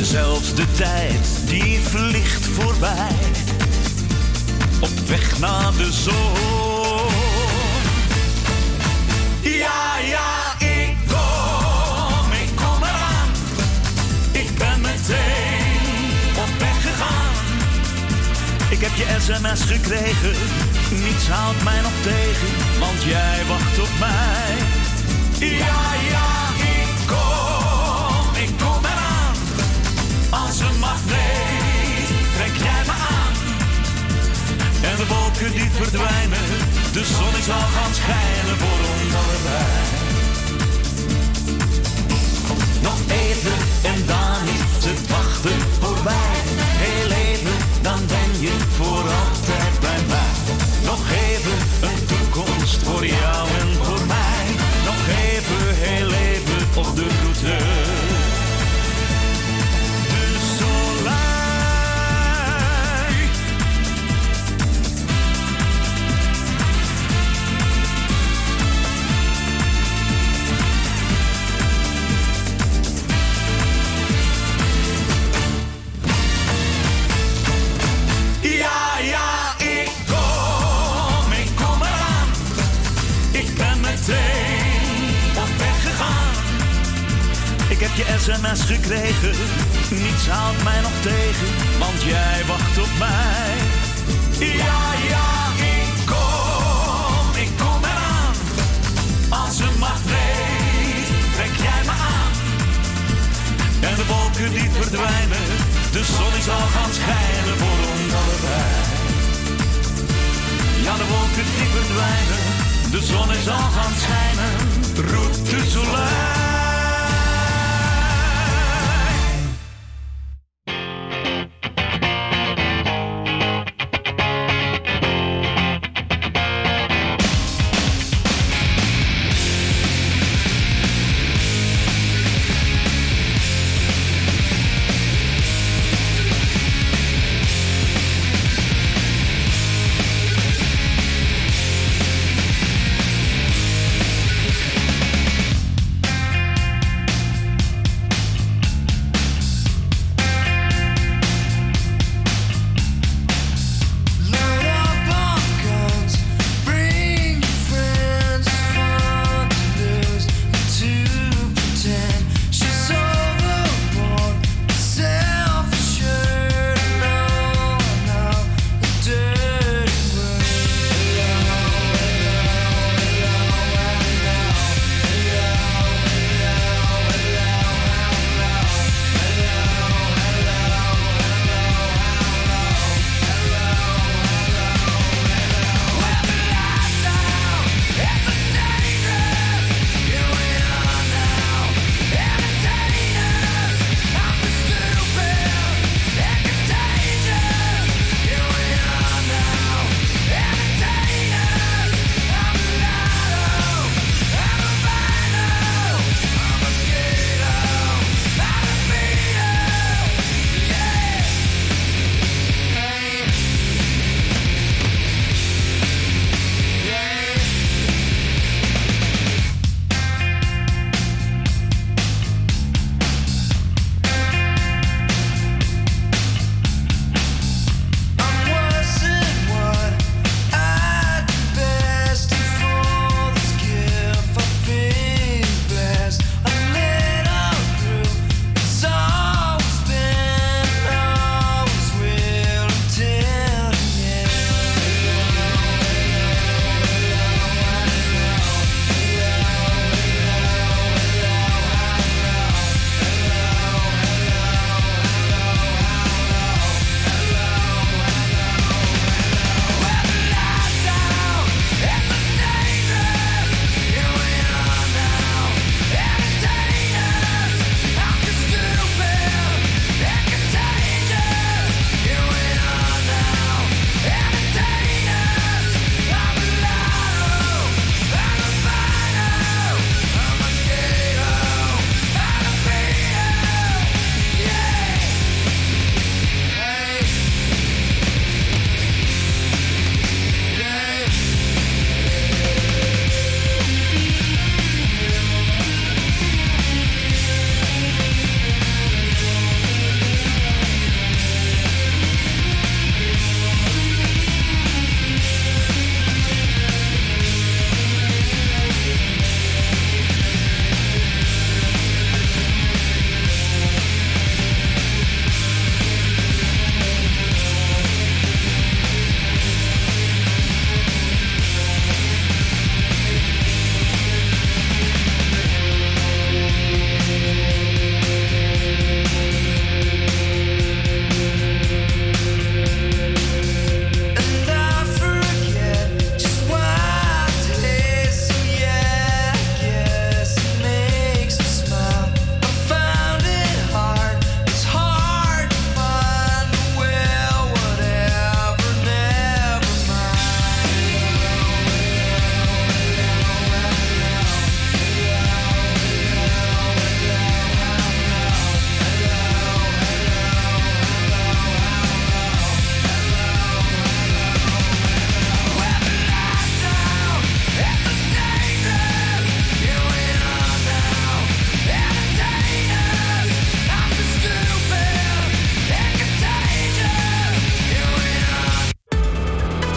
Zelfs de tijd die vliegt voorbij. Op weg naar de zon. Ja, ja, ik kom, ik kom eraan. Ik ben meteen op weg gegaan. Ik heb je sms gekregen, niets houdt mij nog tegen, want jij wacht op mij. Ja, ja, verdwijnen, de zon is al gaan schijnen voor ons allebei. Nog even en dan is het wachten voorbij. Heel even, dan ben je voor altijd bij mij. Nog even een toekomst voor jou sms gekregen. Niets houdt mij nog tegen, want jij wacht op mij. Ja, ja, ik kom, ik kom eraan. Als een magneet trek jij me aan. En de wolken die verdwijnen, de zon is al gaan schijnen voor ons allebei. Ja, de wolken die verdwijnen, de zon is al gaan schijnen. Roet de soleil.